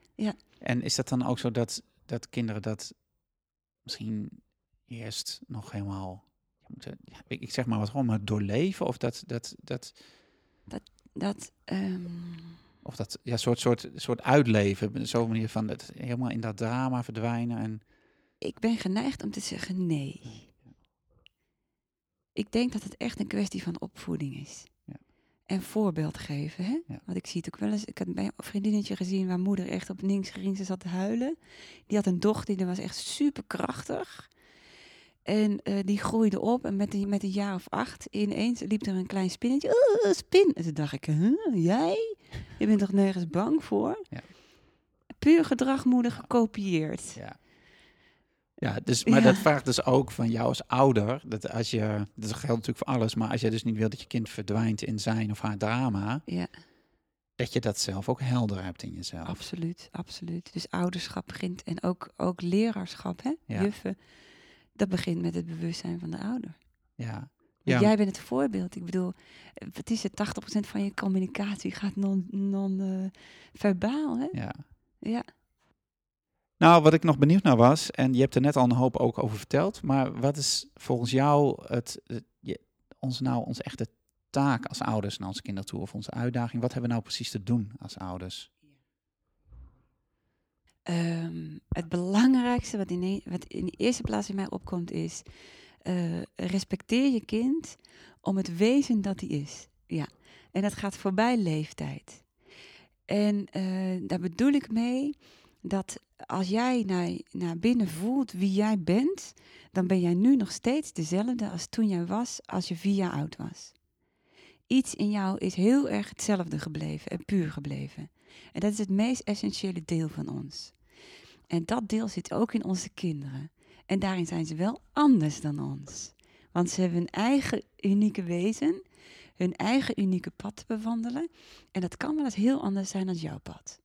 En is dat dan ook zo dat, dat kinderen dat misschien eerst nog helemaal, ja, moeten- ja, ik zeg maar wat gewoon, maar doorleven? Of dat, dat, dat, Dat, ehm, of dat ja, soort, soort, soort uitleven, zo'n manier van het helemaal in dat drama verdwijnen en... ik ben geneigd om te zeggen nee. Ik denk dat het echt een kwestie van opvoeding is. Ja. En voorbeeld geven. Hè? Ja. Want ik zie het ook wel eens. Ik had bij een vriendinnetje gezien waar moeder echt op links ging. Ze zat te huilen. Die had een dochter die was echt super krachtig. En eh, die groeide op en met, een- met een jaar of acht ineens liep er een klein spinnetje. Oh, spin. En toen dacht ik, huh, jij? Je bent toch nergens bang voor? Ja. Puur gedrag moeder gekopieerd. Ja. Ja, dus, maar Ja. dat vraagt dus ook van jou als ouder, dat als je, dat geldt natuurlijk voor alles, maar als je dus niet wil dat je kind verdwijnt in zijn of haar drama, Ja. dat je dat zelf ook helder hebt in jezelf. Absoluut, absoluut. Dus ouderschap begint en ook, ook leraarschap, hè? Ja. Juffen. Dat begint met het bewustzijn van de ouder. Ja. Ja. Jij bent het voorbeeld. Ik bedoel, eh, wat is het? 80% van je communicatie gaat non-verbaal, hè? Ja. Ja. Nou, wat ik nog benieuwd naar was, en je hebt er net al een hoop ook over verteld, maar wat is volgens jou het, je, ons nou onze echte taak als ouders naar onze kinderen toe, of onze uitdaging? Wat hebben we nou precies te doen als ouders? Ehm, het belangrijkste wat in, e- wat in de eerste plaats in mij opkomt is... eh, respecteer je kind om het wezen dat hij is. Ja. En dat gaat voorbij leeftijd. En eh, daar bedoel ik mee dat als jij naar, naar binnen voelt wie jij bent... dan ben jij nu nog steeds dezelfde als toen jij was als je vier jaar oud was. Iets in jou is heel erg hetzelfde gebleven en puur gebleven. En dat is het meest essentiële deel van ons. En dat deel zit ook in onze kinderen. En daarin zijn ze wel anders dan ons. Want ze hebben hun eigen unieke wezen, hun eigen unieke pad te bewandelen. En dat kan wel eens heel anders zijn dan jouw pad.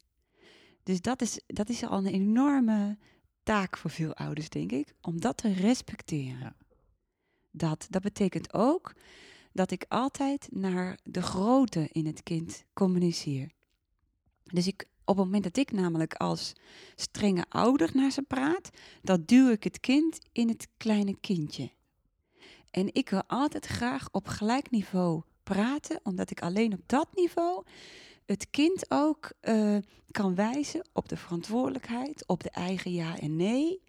Dus dat is, dat is al een enorme taak voor veel ouders, denk ik, om dat te respecteren. Ja. Dat, dat betekent ook dat ik altijd naar de grootte in het kind communiceer. Dus ik, op het moment dat ik namelijk als strenge ouder naar ze praat, dan duw ik het kind in het kleine kindje. En ik wil altijd graag op gelijk niveau praten, omdat ik alleen op dat niveau het kind ook eh, kan wijzen op de verantwoordelijkheid, op de eigen ja en nee.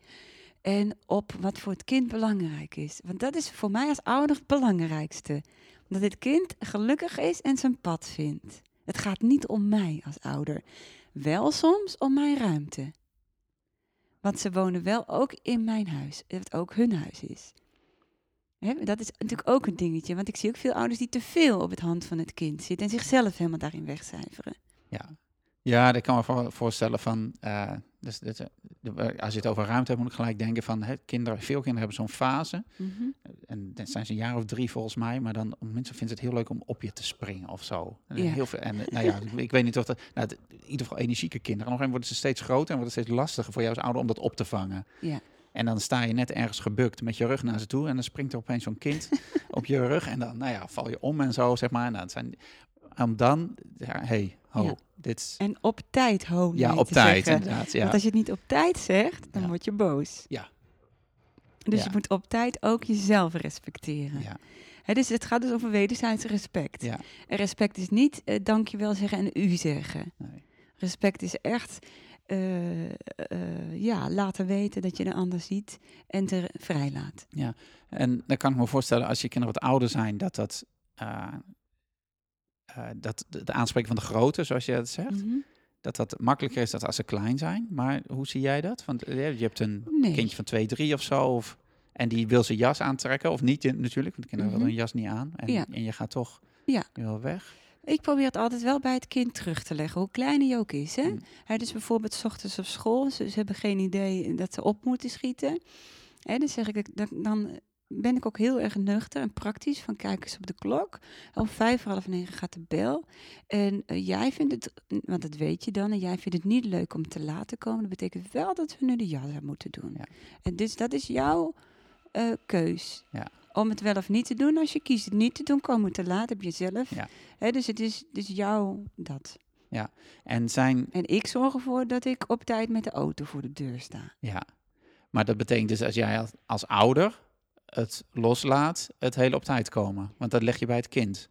En op wat voor het kind belangrijk is. Want dat is voor mij als ouder het belangrijkste. Dat het kind gelukkig is en zijn pad vindt. Het gaat niet om mij als ouder. Wel soms om mijn ruimte. Want ze wonen wel ook in mijn huis, het ook hun huis is. Hè, dat is natuurlijk ook een dingetje, want ik zie ook veel ouders die te veel op het hand van het kind zitten en zichzelf helemaal daarin wegcijferen. Ja, ja dat kan me voor- voorstellen van, eh, dus, eh, de- als je het over ruimte hebt, moet ik gelijk denken van, hè, kinderen, veel kinderen hebben zo'n fase, Mhm. en dan zijn ze een jaar of drie volgens mij, maar dan mensen vinden het heel leuk om op je te springen of zo. En Ja. Heel veel, en eh, nou ja, ik, weet niet of dat, nou, in ieder geval energieke kinderen, nog een worden ze steeds groter en wordt het steeds lastiger voor jou als ouder om dat op te vangen. Ja. En dan sta je net ergens gebukt met je rug naar ze toe en dan springt er opeens zo'n kind op je rug en dan, nou ja, val je om en zo, zeg maar. En dan zijn, om dan, ja, hey, ho, Ja. dit is, En op tijd ho ja, op tijd zeggen. inderdaad, ja. Want als je het niet op tijd zegt, dan word je boos. Ja. Dus je moet op tijd ook jezelf respecteren. Ja, Hè, dus het gaat dus over wederzijds respect. ja, En respect is niet eh, dankjewel zeggen en u zeggen. nee. Respect is echt eh, eh, ja, laten weten dat je een ander ziet en te vrijlaat. En dan kan ik me voorstellen, als je kinderen wat ouder zijn, dat dat, eh, dat de, de aanspreken van de grote, zoals je dat zegt, Mhm. dat dat makkelijker is dan als ze klein zijn. Maar hoe zie jij dat? Want je hebt een Nee. kindje van twee, drie of zo, of, en die wil zijn jas aantrekken, of niet natuurlijk, want de kinderen Mhm. willen hun jas niet aan. En, Ja. en je gaat toch Ja. wil weg. Ik probeer het altijd wel bij het kind terug te leggen, hoe klein hij ook is. Hè? Mm. Dus bijvoorbeeld 's ochtends op school, ze, ze hebben geen idee dat ze op moeten schieten. Hè, dan zeg ik, dan, dan ben ik ook heel erg nuchter en praktisch van kijk eens op de klok. Om vijf, voor half negen gaat de bel. En eh, jij vindt het, want dat weet je dan, en jij vindt het niet leuk om te laten komen. Dat betekent wel dat we nu de jas moeten doen. Ja. En dus dat is jouw eh, keus. Ja. Om het wel of niet te doen. Als je kiest het niet te doen, komen te laat, heb je zelf. Ja. Hè, dus het is dus jouw dat. En zijn, En ik zorg ervoor dat ik op tijd met de auto voor de deur sta. ja, maar dat betekent dus als jij als, als ouder het loslaat, het hele op tijd komen. Want dat leg je bij het kind.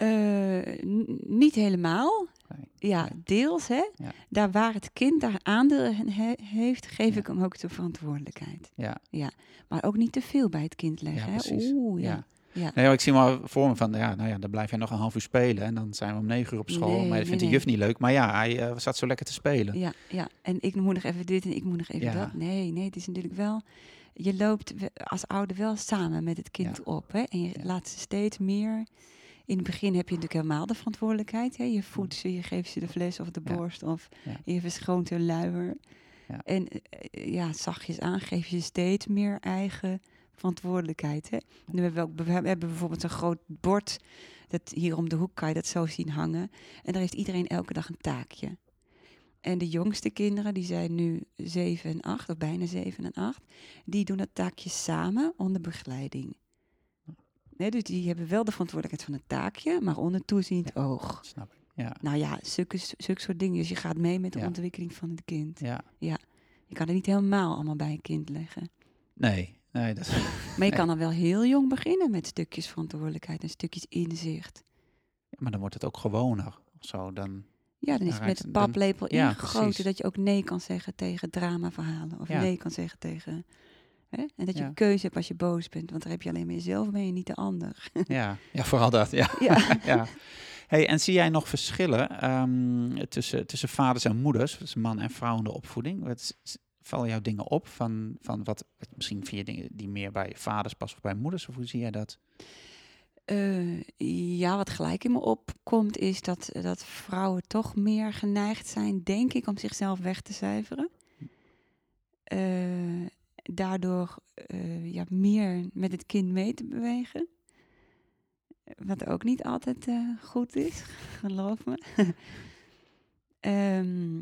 Eh, niet helemaal. Nee. Ja, deels hè. Ja. Daar waar het kind daar aandeel in he- heeft, geef Ja. ik hem ook de verantwoordelijkheid. Ja, Maar ook niet te veel bij het kind leggen. Ja, hè. precies. Oeh, ja. ja. Ja. Nee, ik zie maar voor me van, ja, nou ja, dan blijf jij nog een half uur spelen en dan zijn we om negen uur op school. Nee, maar dat vindt nee, de juf niet leuk. Maar ja, hij eh, zat zo lekker te spelen. Ja, ja, en ik moet nog even dit en ik moet nog even Ja. dat. Nee, nee, het is natuurlijk wel... Je loopt als ouder wel samen met het kind Ja. op. Hè? En je Ja. laat ze steeds meer... In het begin heb je natuurlijk helemaal de verantwoordelijkheid. Hè? Je voedt ze, je geeft ze de fles of de borst. Of je verschoont hun luier. Ja. En eh, eh, ja, zachtjes aan geef je steeds meer eigen verantwoordelijkheid. Hè? Nu hebben we, ook, we hebben bijvoorbeeld een groot bord. Dat hier om de hoek kan je dat zo zien hangen. En daar heeft iedereen elke dag een taakje. En de jongste kinderen, die zijn nu 7 en 8, of bijna 7 en 8, die doen dat taakje samen onder begeleiding. Nee, dus die hebben wel de verantwoordelijkheid van het taakje, maar onder toeziend oog. Snap ik. Ja. Nou ja, zulke, zulke soort dingen. Dus je gaat mee met de Ja. ontwikkeling van het kind. Ja. Je kan het niet helemaal allemaal bij een kind leggen. Nee, nee, dat. Maar je Nee. kan al wel heel jong beginnen met stukjes verantwoordelijkheid en stukjes inzicht. Maar dan wordt het ook gewoner. Of zo, dan... Ja, dan is Dan het met het- dan- paplepel ja, ingegoten dat je ook nee kan zeggen tegen dramaverhalen. Of Ja. nee kan zeggen tegen... Hè? En dat je Ja. keuze hebt als je boos bent. Want daar heb je alleen maar jezelf mee en niet de ander. Ja, ja vooral dat. Ja. ja. ja. Hey, en zie jij nog verschillen ehm, tussen, tussen vaders en moeders, dus man en vrouw in de opvoeding? Wat, vallen jou dingen op van, van wat, misschien je dingen die meer bij vaders passen of bij moeders? Of hoe zie jij dat? Eh, ja, wat gelijk in me opkomt is dat, dat vrouwen toch meer geneigd zijn, denk ik, om zichzelf weg te cijferen. Eh, daardoor eh, ja, meer met het kind mee te bewegen. Wat ook niet altijd eh, goed is, geloof me. Ehm,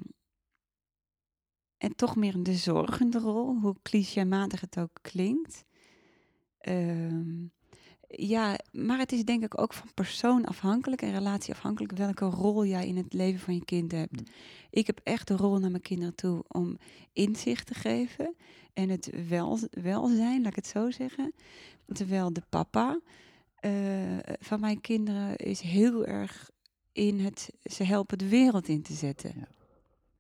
en toch meer de zorgende rol, hoe clichématig het ook klinkt. Ehm, ja, maar het is denk ik ook van persoon afhankelijk en relatie afhankelijk welke rol jij in het leven van je kind hebt. Mm. Ik heb echt de rol naar mijn kinderen toe om inzicht te geven en het wel, welzijn, laat ik het zo zeggen. Terwijl de papa eh, van mijn kinderen is heel erg in het ze helpen de wereld in te zetten. Ja.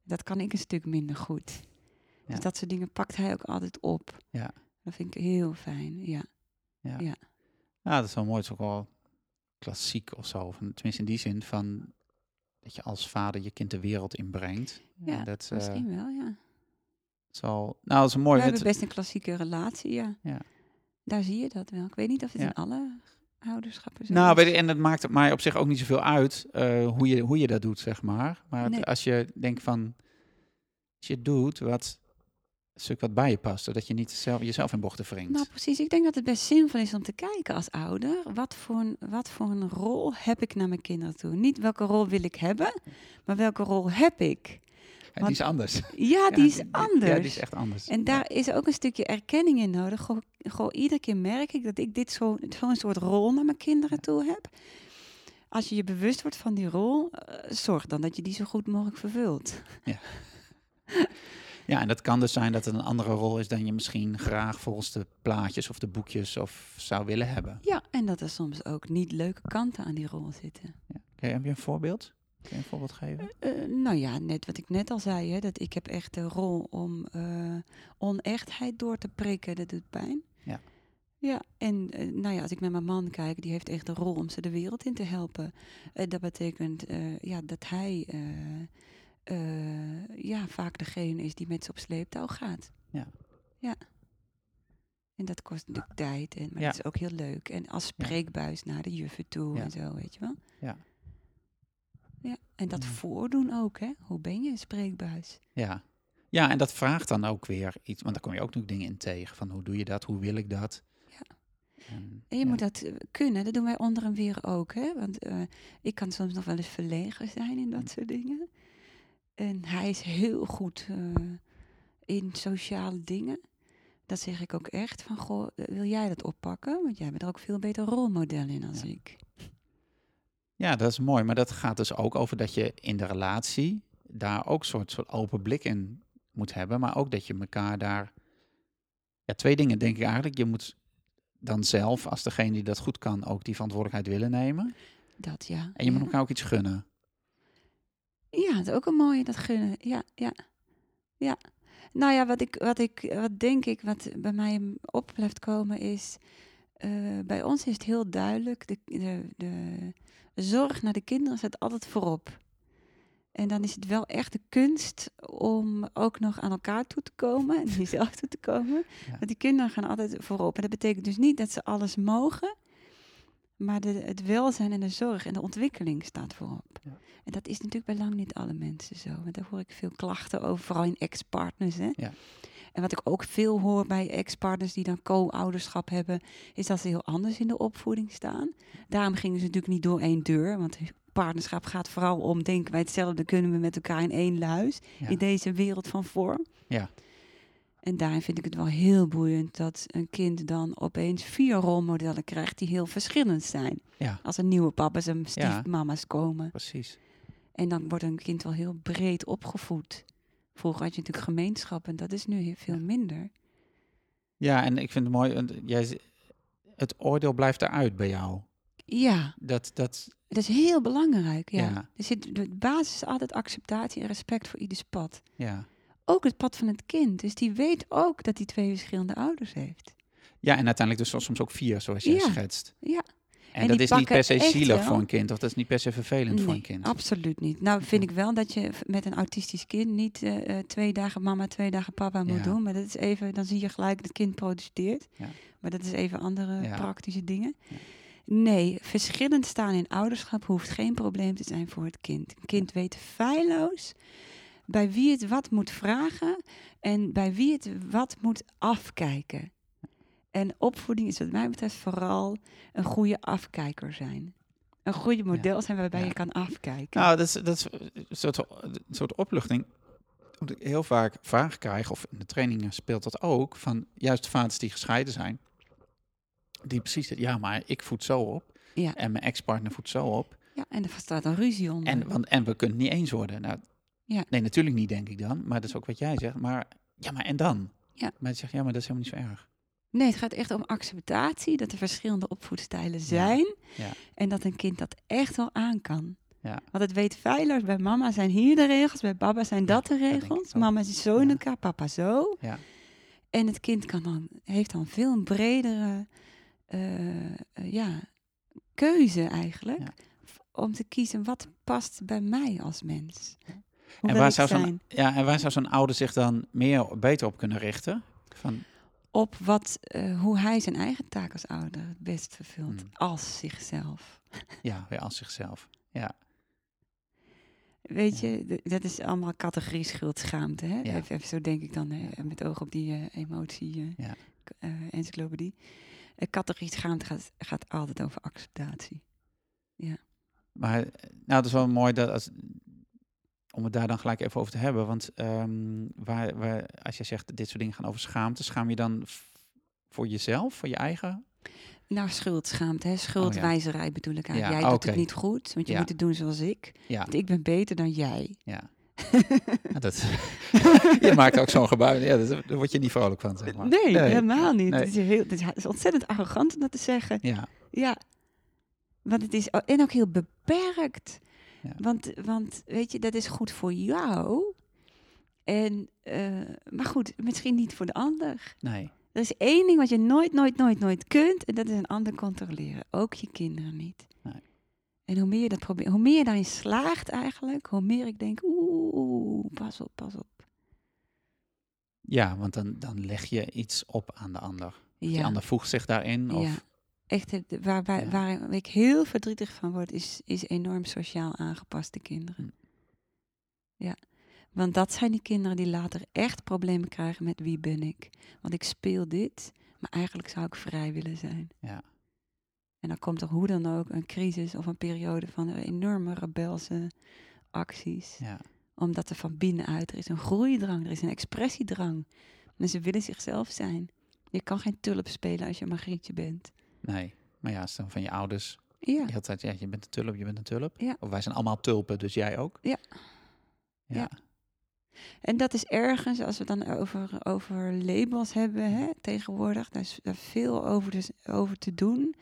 Dat kan ik een stuk minder goed. Ja. Dus dat soort dingen pakt hij ook altijd op. Ja. Dat vind ik heel fijn, ja. Ja, Ja. Ja, dat is wel mooi. Het is ook wel klassiek of zo. Van, tenminste in die zin van dat je als vader je kind de wereld inbrengt. Ja, dat eh, Misschien wel, ja. Wel... Nou, dat is een mooi. We hebben best een klassieke relatie, ja. Ja. Daar zie je dat wel. Ik weet niet of het Ja. in alle ouderschappen zo Nou, is. weet je, en het maakt het mij op zich ook niet zoveel uit eh, hoe, je, hoe je dat doet, zeg maar. Maar het- als je denkt van, als je doet wat, stuk wat bij je past, zodat je niet zelf, jezelf in bochten wringt. Nou, precies. Ik denk dat het best zinvol is om te kijken als ouder. Wat voor, een, wat voor een rol heb ik naar mijn kinderen toe? Niet welke rol wil ik hebben, maar welke rol heb ik? Ja, die is anders. Ja, die is Ja, anders. die is echt anders. En daar is ook een stukje erkenning in nodig. Goh, iedere keer merk ik dat ik dit zo- zo'n soort rol naar mijn kinderen toe heb. Als je je bewust wordt van die rol, eh, zorg dan dat je die zo goed mogelijk vervult. Ja, en dat kan dus zijn dat het een andere rol is dan je misschien graag volgens de plaatjes of de boekjes of zou willen hebben. Ja, en dat er soms ook niet leuke kanten aan die rol zitten. Oké, heb je een voorbeeld? Kun je een voorbeeld geven? Eh, nou ja, net wat ik net al zei, hè, dat ik heb echt de rol om eh, onechtheid door te prikken, dat doet pijn. Ja. Ja, en eh, nou ja, als ik met mijn man kijk, die heeft echt de rol om ze de wereld in te helpen. Eh, dat betekent eh, ja, dat hij eh, eh, ja, vaak degene is die met ze op sleeptouw gaat. Ja. Ja. En dat kost natuurlijk tijd, en, maar Ja. het is ook heel leuk. En als spreekbuis naar de juffen toe Ja. en zo, weet je wel. Ja. Ja, en dat voordoen ook, hè? Hoe ben je een spreekbuis? Ja. ja, en dat vraagt dan ook weer iets, want daar kom je ook natuurlijk dingen in tegen. Van hoe doe je dat, hoe wil ik dat? Ja. En, En je ja. moet dat eh, kunnen, dat doen wij onder en weer ook, hè? Want eh, ik kan soms nog wel eens verlegen zijn in dat Mm. soort dingen. En hij is heel goed eh, in sociale dingen. Dat zeg ik ook echt van, goh, wil jij dat oppakken? Want jij bent er ook veel beter rolmodel in als Ja. ik. Ja, dat is mooi. Maar dat gaat dus ook over dat je in de relatie daar ook een soort, soort open blik in moet hebben. Maar ook dat je elkaar daar... Ja, twee dingen denk ik eigenlijk. Je moet dan zelf, als degene die dat goed kan, ook die verantwoordelijkheid willen nemen. Dat ja. En je moet ja. elkaar ook iets gunnen. Ja, dat is ook een mooie, dat gunnen. Ja, ja, ja. Nou ja, wat, ik, wat, ik, wat denk ik, wat bij mij op blijft komen is... eh, bij ons is het heel duidelijk, de, de, de zorg naar de kinderen staat altijd voorop. En dan is het wel echt de kunst om ook nog aan elkaar toe te komen en jezelf toe te komen. Ja. Want die kinderen gaan altijd voorop. En dat betekent dus niet dat ze alles mogen, maar de, het welzijn en de zorg en de ontwikkeling staat voorop. Ja. En dat is natuurlijk bij lang niet alle mensen zo. Want daar hoor ik veel klachten over, vooral in ex-partners. Hè? Ja. En wat ik ook veel hoor bij ex-partners die dan co-ouderschap hebben, is dat ze heel anders in de opvoeding staan. Daarom gingen ze natuurlijk niet door één deur, want partnerschap gaat vooral om, denken wij hetzelfde, kunnen we met elkaar in één luis, Ja. in deze wereld van vorm. Ja. En daarin vind ik het wel heel boeiend dat een kind dan opeens vier rolmodellen krijgt die heel verschillend zijn. Ja, Als er nieuwe papa's en stiefmama's komen. precies. En dan wordt een kind wel heel breed opgevoed. Vroeger had je natuurlijk gemeenschap en dat is nu heel veel minder. Ja, en ik vind het mooi, jij, het oordeel blijft eruit bij jou. Ja, Dat, dat, dat is heel belangrijk. Ja. Ja. Er zit, de basis is altijd acceptatie en respect voor ieders pad. ja. Ook het pad van het kind. Dus die weet ook dat hij twee verschillende ouders heeft. ja, en uiteindelijk dus soms ook vier, zoals jij Ja. schetst. Ja. En, En dat is niet per se echt zielig voor een kind, of dat is niet per se vervelend voor een kind. absoluut niet. Nou vind ik wel dat je met een autistisch kind niet eh, eh, twee dagen mama, twee dagen papa moet Ja. doen. Maar dat is even, dan zie je gelijk dat het kind protesteert. Ja. Maar dat is even andere Ja. praktische dingen. Nee, verschillend staan in ouderschap hoeft geen probleem te zijn voor het kind. Een kind weet feilloos bij wie het wat moet vragen en bij wie het wat moet afkijken. En opvoeding is wat mij betreft vooral een goede afkijker zijn. Een goede model zijn waarbij Ja. je kan afkijken. Nou, dat is, dat is een soort, een soort opluchting. Omdat ik heel vaak vragen krijg, of in de trainingen speelt dat ook, van juist vaders die gescheiden zijn. Die precies zeggen, ja, maar ik voed zo op. ja. En mijn ex-partner voedt zo op. ja, en er staat een ruzie onder. En, want, en we kunnen het niet eens worden. Nou, Ja. Nee, natuurlijk niet, denk ik dan. Maar dat is ook wat jij zegt. Maar ja, maar en dan? Ja. Maar ik zeg, ja, maar dat is helemaal niet zo erg. Nee, het gaat echt om acceptatie, dat er verschillende opvoedstijlen zijn. Ja. En dat een kind dat echt wel aan kan. Ja. Want het weet feilloos, bij mama zijn hier de regels, bij papa zijn dat de regels. Mama is zo in elkaar, papa zo. Ja. En het kind kan dan, heeft dan veel een bredere eh, eh, ja, keuze eigenlijk. Ja. Om te kiezen wat past bij mij als mens. Hoe En waar, zou zo'n, ja, en waar zou zo'n ouder zich dan meer beter op kunnen richten? Van, Op wat, eh, hoe hij zijn eigen taak als ouder het best vervult. Hmm. Als zichzelf. ja, weer als zichzelf. Ja, Weet Ja. je, dat is allemaal categorie schuld, schaamte. Hè? Ja. Even, even zo denk ik dan, hè, met oog op die eh, emotie eh, Ja. encyclopedie. Uh, categorie schaamte gaat, gaat altijd over acceptatie. maar eh, nou, dat is wel mooi dat als, om het daar dan gelijk even over te hebben. Want ehm, waar, waar, als je zegt dit soort dingen gaan over schaamte, schaam je dan voor jezelf, voor je eigen? Nou, schuldschaamte, hè? schuldwijzerij bedoel ik eigenlijk. Ja, jij doet het niet goed, want je Ja. moet het doen zoals ik. Ja, Want ik ben beter dan jij. ja. Ja, dat, je maakt ook zo'n gebaar. Ja, daar word je niet vrolijk van, zeg maar. Nee, helemaal niet. Nee. Het, is heel, het is ontzettend arrogant om dat te zeggen. Ja, Ja, want het is en ook heel beperkt. Ja. Want, want weet je, dat is goed voor jou. En, eh, maar goed, misschien niet voor de ander. nee. Er is één ding wat je nooit, nooit, nooit, nooit kunt. En dat is een ander controleren. Ook je kinderen niet. Nee. En hoe meer je dat probeert, hoe meer je daarin slaagt eigenlijk, hoe meer ik denk, oeh, pas op, pas op. Ja, want dan, dan leg je iets op aan de ander. Die Ja. ander voegt zich daarin. Of, Ja. Echt, het- waar, waar, Ja. waar ik heel verdrietig van word, is, is enorm sociaal aangepaste kinderen. Hm. Ja, want dat zijn die kinderen die later echt problemen krijgen met wie ben ik. Want ik speel dit, maar eigenlijk zou ik vrij willen zijn. Ja. En dan komt er hoe dan ook een crisis of een periode van enorme rebelse acties. Ja. Omdat er van binnenuit, er is een groeidrang, er is een expressiedrang. En ze willen zichzelf zijn. Je kan geen tulp spelen als je een Margrietje bent. Nee. Maar ja, dan van je ouders. Ja. Je ja, je bent een tulp, je bent een tulp. Ja. Of wij zijn allemaal tulpen, dus jij ook. Ja. Ja. Ja. En dat is ergens, als we dan over, over labels hebben hè, tegenwoordig, daar is daar veel over, dus, over te doen.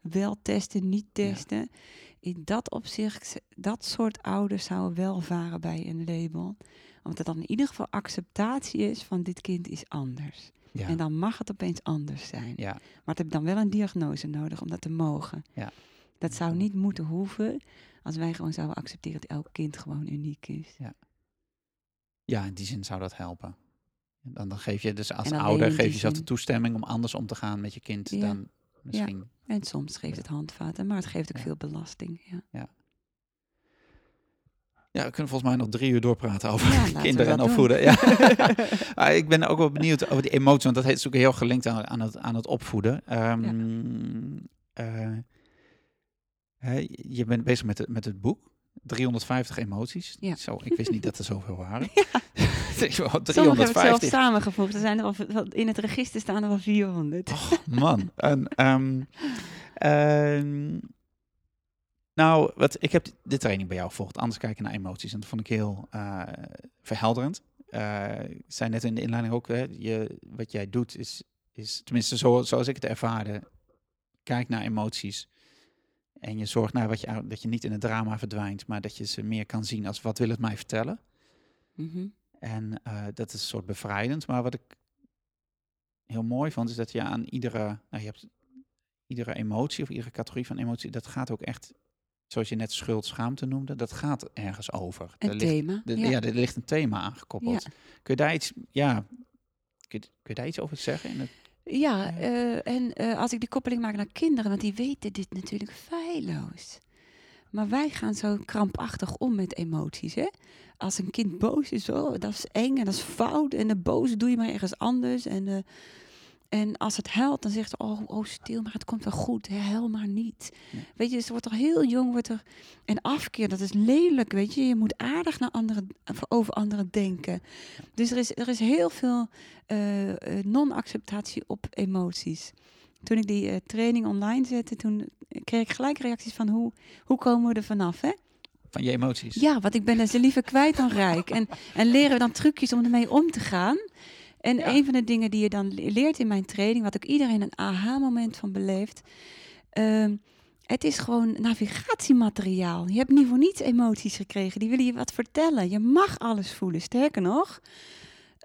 Wel testen, niet Ja. testen. In dat opzicht, dat soort ouders zouden wel varen bij een label. Omdat er dan in ieder geval acceptatie is van dit kind is anders. Ja. En dan mag het opeens anders zijn. ja. Maar het heb dan wel een diagnose nodig om dat te mogen. Ja. Dat zou niet moeten hoeven als wij gewoon zouden accepteren dat elk kind gewoon uniek is. ja, in die zin zou dat helpen. Dan, dan geef je dus als ouder geef je zelf de toestemming om anders om te gaan met je kind Ja. dan misschien. En soms geeft het handvaten, maar het geeft ook Ja. veel belasting. Ja. Ja, we kunnen volgens mij nog drie uur doorpraten over Ja, kinderen en opvoeden. Ja. ik ben ook wel benieuwd over die emotie, want dat is ook heel gelinkt aan, aan, het, aan het opvoeden. Ehm, eh, hè, je bent bezig met, het- met het boek. 350 emoties. Ja. Zo, ik wist niet dat er zoveel waren. Sommige heb ik 350. zelf samengevoegd. Er zijn er al, in het register staan er al 400. Oh, man. en, ehm, nou, wat, ik heb de training bij jou gevolgd. Anders kijken naar emoties. En dat vond ik heel uh, verhelderend. Uh, zei net in de inleiding ook, hè, je, wat jij doet is, is tenminste zo, zoals ik het ervaarde, kijk naar emoties. En je zorgt naar wat je, dat je niet in het drama verdwijnt, maar dat je ze meer kan zien als wat wil het mij vertellen. Mm En uh, dat is een soort bevrijdend. Maar wat ik heel mooi vond, is dat je aan iedere, nou, je hebt iedere emotie of iedere categorie van emotie, dat gaat ook echt, zoals je net schuld, schaamte noemde, dat gaat ergens over. Een thema. Ligt, ja. er ligt een thema aangekoppeld. Kun je daar iets, ja, kun je, kun je daar iets over zeggen? In het ja, uh, en uh, als ik die koppeling maak naar kinderen, want die weten dit natuurlijk feilloos. Maar wij gaan zo krampachtig om met emoties. Hè? Als een kind boos is, oh, dat is eng en dat is fout. En de boze doe je maar ergens anders. En uh, en als het huilt, dan zegt ze, oh, oh stil, maar het komt wel goed, huil maar niet. Weet je, ze wordt toch heel jong, wordt er... En afkeer, dat is lelijk, weet je. Je moet aardig naar anderen, over anderen denken. Dus er is, er is heel veel uh, non-acceptatie op emoties. Toen ik die uh, training online zette, toen kreeg ik gelijk reacties van, hoe, hoe komen we er vanaf, hè? Van je emoties? Ja, want ik ben ze liever kwijt dan rijk. En, en leren we dan trucjes om ermee om te gaan... En een van de dingen die je dan leert in mijn training, wat ook iedereen een aha-moment van beleeft. Ehm, het is gewoon navigatiemateriaal. Je hebt niet voor niets emoties gekregen. Die willen je wat vertellen. Je mag alles voelen. Sterker nog,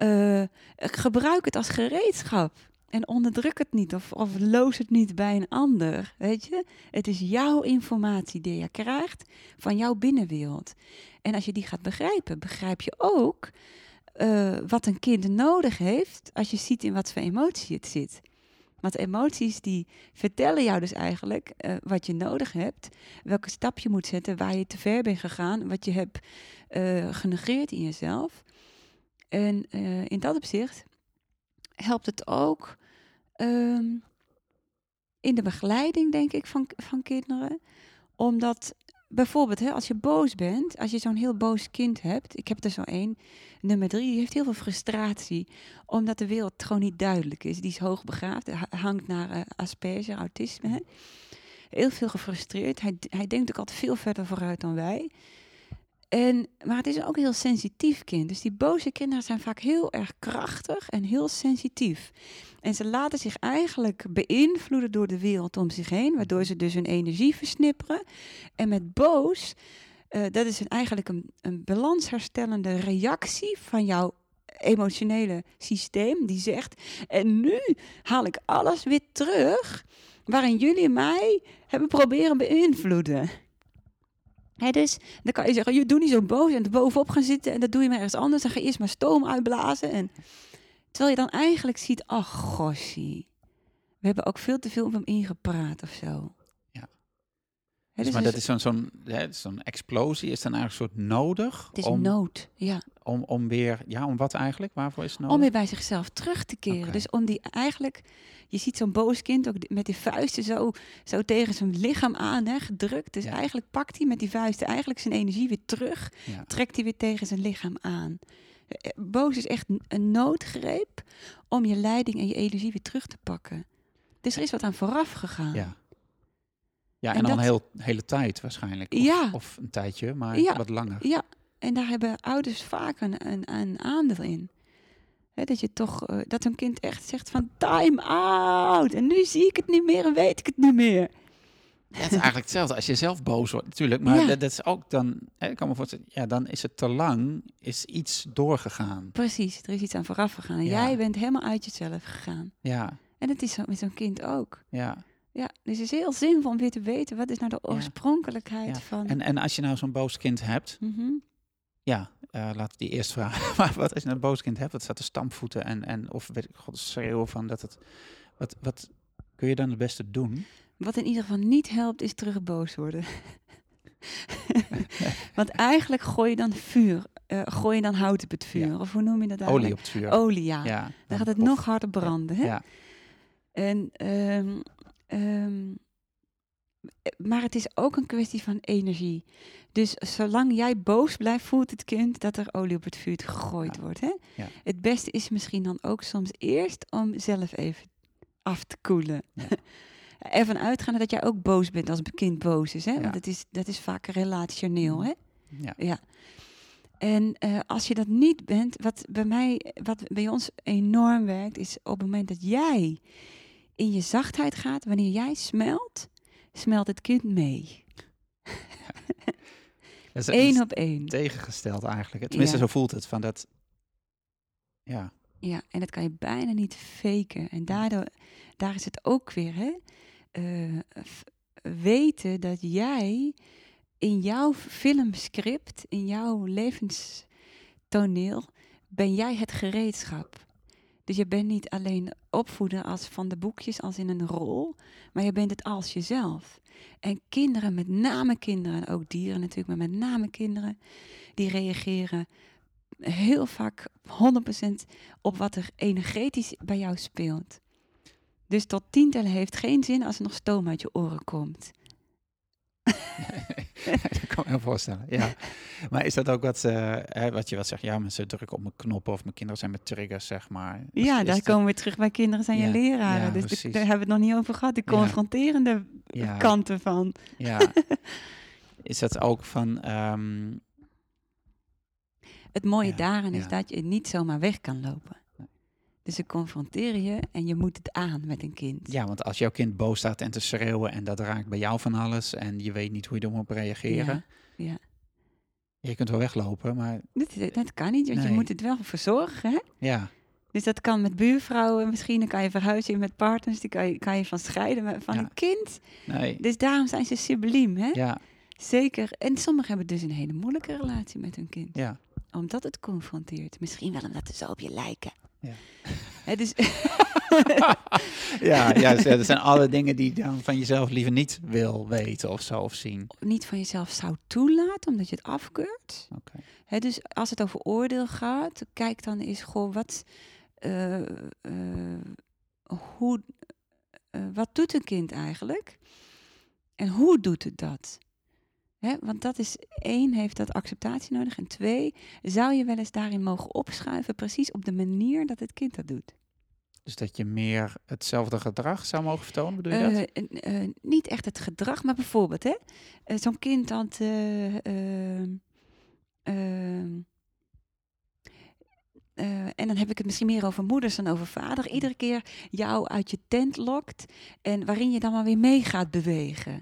uh, gebruik het als gereedschap. En onderdruk het niet of, of loos het niet bij een ander. Weet je? Het is jouw informatie die je krijgt van jouw binnenwereld. En als je die gaat begrijpen, begrijp je ook uh, wat een kind nodig heeft als je ziet in wat voor emotie het zit. Want emoties die vertellen jou dus eigenlijk uh, wat je nodig hebt, welke stap je moet zetten, waar je te ver bent gegaan, wat je hebt uh, genegeerd in jezelf. En in dat opzicht helpt het ook um, in de begeleiding, denk ik, van, van kinderen. Omdat bijvoorbeeld, hè, als je boos bent, als je zo'n heel boos kind hebt, ik heb er zo één, nummer drie, die heeft heel veel frustratie, omdat de wereld gewoon niet duidelijk is. Die is hoogbegaafd, hangt naar uh, autisme. Hè. Heel veel gefrustreerd. Hij, hij denkt ook altijd veel verder vooruit dan wij. En, maar het is ook een heel sensitief kind. Dus die boze kinderen zijn vaak heel erg krachtig en heel sensitief. En ze laten zich eigenlijk beïnvloeden door de wereld om zich heen, waardoor ze dus hun energie versnipperen. En met boos, uh, dat is eigenlijk een, een balansherstellende reactie van jouw emotionele systeem, die zegt: En nu haal ik alles weer terug waarin jullie mij hebben proberen beïnvloeden. Dus dan kan je zeggen, je doet niet zo boos en er bovenop gaan zitten en dat doe je maar ergens anders. Dan ga je eerst maar stoom uitblazen. En, terwijl je dan eigenlijk ziet, ach goshie, we hebben ook veel te veel op hem ingepraat of zo. Dus maar dat is zo'n zo'n zo'n explosie, is dan eigenlijk een soort nodig? Het is om, nood, ja. Om, om weer, ja, om wat eigenlijk? Waarvoor is het nodig? Om weer bij zichzelf terug te keren. Dus om die eigenlijk je ziet zo'n boos kind ook met die vuisten zo, zo tegen zijn lichaam aan, hè, gedrukt. Dus eigenlijk pakt hij met die vuisten eigenlijk zijn energie weer terug. Trekt hij weer tegen zijn lichaam aan. Eh, boos is echt een noodgreep om je leiding en je energie weer terug te pakken. Dus er is wat aan vooraf gegaan. Ja. Ja, en, en dan een heel, hele tijd waarschijnlijk. Of, ja. of een tijdje, maar wat langer. Ja, en daar hebben ouders vaak een, een, een aandeel in dat je toch, uh, dat een kind echt zegt van time out. En nu zie ik het niet meer en weet ik het niet meer. het is eigenlijk hetzelfde als je zelf boos wordt, natuurlijk. Maar dat, is ook dan, hè, ik kan me voorstellen, ja, dan is het te lang, is iets doorgegaan. Precies, er is iets aan vooraf gegaan. En jij bent helemaal uit jezelf gegaan. Ja. En het is zo met zo'n kind ook. Ja. Ja, dus het is heel zinvol om weer te weten, wat is nou de oorspronkelijkheid van... En, en als je nou zo'n boos kind hebt, mhm. Ja, uh, laat die eerst vragen. maar wat als je een boos kind hebt, wat staat te stampvoeten en, en of weet ik god schreeuwen van dat het. Wat, wat kun je dan het beste doen? Wat in ieder geval niet helpt, is terug boos worden. Want eigenlijk gooi je dan vuur, uh, gooi je dan hout op het vuur. Of hoe noem je dat eigenlijk? Olie op het vuur. Olie, ja. ja dan, gaat het nog harder branden. Hè? Ja. En um, um, eh, maar het is ook een kwestie van energie. Dus zolang jij boos blijft, voelt het kind dat er olie op het vuur gegooid Ja. wordt. Hè? Ja. Het beste is misschien dan ook soms eerst om zelf even af te koelen. Ja. Ervan uitgaande dat jij ook boos bent als een kind boos is. Hè? Want het is, dat is vaak relationeel. Hè? Ja. Ja. En eh, als je dat niet bent, wat bij mij, wat bij ons enorm werkt, is op het moment dat jij in je zachtheid gaat, wanneer jij smelt, smelt het kind mee. Is Eén op één. tegengesteld eigenlijk. Tenminste, Ja. zo voelt het. Van dat, ja, Ja, en dat kan je bijna niet faken. En daardoor, daar is het ook weer, hè? eh, weten dat jij in jouw filmscript, in jouw levenstoneel, ben jij het gereedschap. Dus je bent niet alleen opvoeden als van de boekjes, als in een rol, maar je bent het als jezelf. En kinderen, met name kinderen, en ook dieren natuurlijk, maar met name kinderen, die reageren heel vaak 100% op wat er energetisch bij jou speelt. Dus tot tien tellen heeft geen zin als er nog stoom uit je oren komt. dat kan ik me voorstellen. Ja. Maar is dat ook wat, eh, hè, wat je wel zegt? Ja, mensen drukken op mijn knoppen of mijn kinderen zijn met triggers, zeg maar. Is- Ja, daar dat- komen we terug bij kinderen zijn Ja, je leraren. ja, dus precies. daar hebben we het nog niet over gehad. De confronterende Ja. kanten van. Ja. is dat ook van... ehm, Het mooie daarin is dat je niet zomaar weg kan lopen. Dus ze confronteren je en je moet het aan met een kind. ja, want als jouw kind boos staat en te schreeuwen en dat raakt bij jou van alles en je weet niet hoe je erop moet reageren. Ja, ja. Je kunt wel weglopen, maar Dat, dat kan niet, want je moet het wel verzorgen. Hè? ja, Dus dat kan met buurvrouwen, misschien dan kan je verhuizen met partners, die kan je, kan je van scheiden. Maar van Ja. een kind, nee. dus daarom zijn ze subliem, hè? Ja, Zeker. En sommigen hebben dus een hele moeilijke relatie met hun kind. ja. Omdat het confronteert. Misschien wel omdat ze zo op je lijken. Ja. Hè, dus, ja, ja, ja, dat zijn alle dingen die je dan van jezelf liever niet wil weten of zo of zien. niet van jezelf zou toelaten, omdat je het afkeurt. Oké. Hè, dus als het over oordeel gaat, kijk dan eens, goh, wat, eh, eh, hoe, eh, wat doet een kind eigenlijk? En hoe doet het dat? Want dat is één, heeft dat acceptatie nodig. En twee, zou je wel eens daarin mogen opschuiven, precies op de manier dat het kind dat doet. Dus dat je meer hetzelfde gedrag zou mogen vertonen, bedoel je dat? Eh, eh, niet echt het gedrag, maar bijvoorbeeld, hè, eh, zo'n kind dat. eh, ehm, ehm, eh, en dan heb ik het misschien meer over moeders dan over vader. Iedere keer jou uit je tent lokt en waarin je dan maar weer mee gaat bewegen.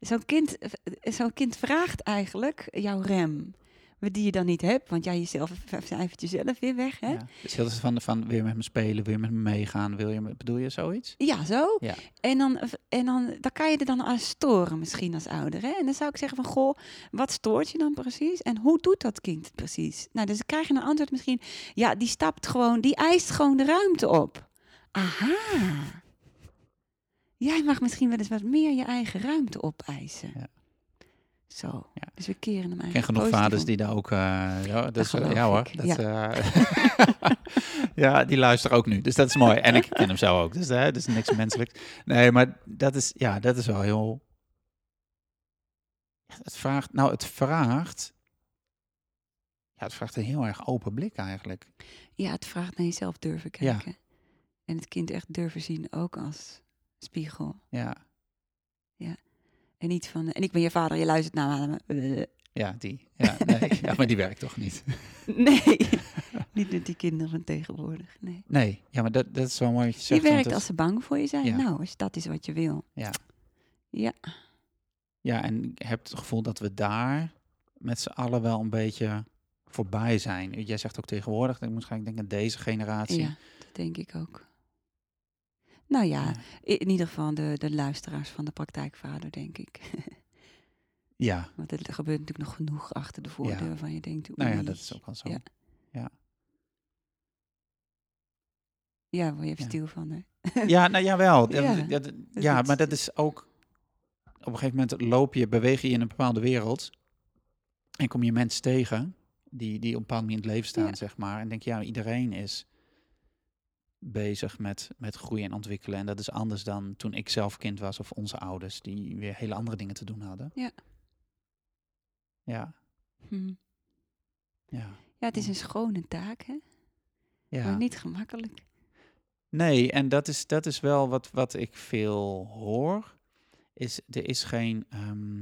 Zo'n kind, zo'n kind vraagt eigenlijk jouw rem, die je dan niet hebt, want jij jezelf cijfert jezelf weer weg. Hè? Ja. Dus heel van, van wil je met me spelen, wil je met me meegaan, wil je met, bedoel je zoiets? Ja, zo. Ja. En, dan, en dan, dan kan je er dan aan storen misschien als ouder. Hè? En dan zou ik zeggen van, goh, wat stoort je dan precies? En hoe doet dat kind het precies? Nou, dus dan krijg je een antwoord misschien, ja, die stapt gewoon, die eist gewoon de ruimte op. Aha. Jij mag misschien wel eens wat meer je eigen ruimte opeisen. Ja. Zo. Ja. Dus we keren hem Ik eigenlijk ken genoeg vaders om. die daar ook... eh ja, dus, geloof ja hoor. ik, Dat, ja. eh, ja, die luisteren ook nu. Dus dat is mooi. En ik ken hem zo ook. Dus hè, dat is niks menselijk. Nee, maar dat is, ja, dat is wel heel... Het vraagt... Nou, het vraagt... Ja, het vraagt een heel erg open blik eigenlijk. Ja, het vraagt naar jezelf durven kijken. En het kind echt durven zien, ook als spiegel. Ja, En niet van, en ik ben je vader, je luistert naar me. ja die. Ja, nee, ja, maar die werkt toch niet? Nee, niet met die kinderen van tegenwoordig. Nee. Nee, ja, maar dat, dat is wel mooi wat je Die zegt. werkt als ze bang voor je zijn. Ja. Nou, als dat is wat je wil. Ja. Ja, Ja, en ik heb het gevoel dat we daar met z'n allen wel een beetje voorbij zijn. Jij zegt ook tegenwoordig, ik moet gaan denken deze generatie. ja dat denk ik ook. Nou ja, in ieder geval de, de luisteraars van de praktijkvader, denk ik. Ja, Want er gebeurt natuurlijk nog genoeg achter de voordeur waarvan je denkt... nou ja, dat is ook wel zo. Ja. Ja, Ja, word je even stil van, hè? ja nou jawel. Ja, Ja, ja, dat ja, is- maar dat is ook... Op een gegeven moment loop je, beweeg je in een bepaalde wereld... en kom je mensen tegen die, die op een bepaalde manier in het leven staan, zeg maar. En denk je, ja, iedereen is bezig met, met groeien en ontwikkelen. En dat is anders dan toen ik zelf kind was of onze ouders, die weer hele andere dingen te doen hadden. Ja. Ja, Hm. ja. Ja, het is een schone taak, hè? ja. Maar niet gemakkelijk. Nee, en dat is, dat is wel wat, wat ik veel hoor. Is, er is geen. ehm,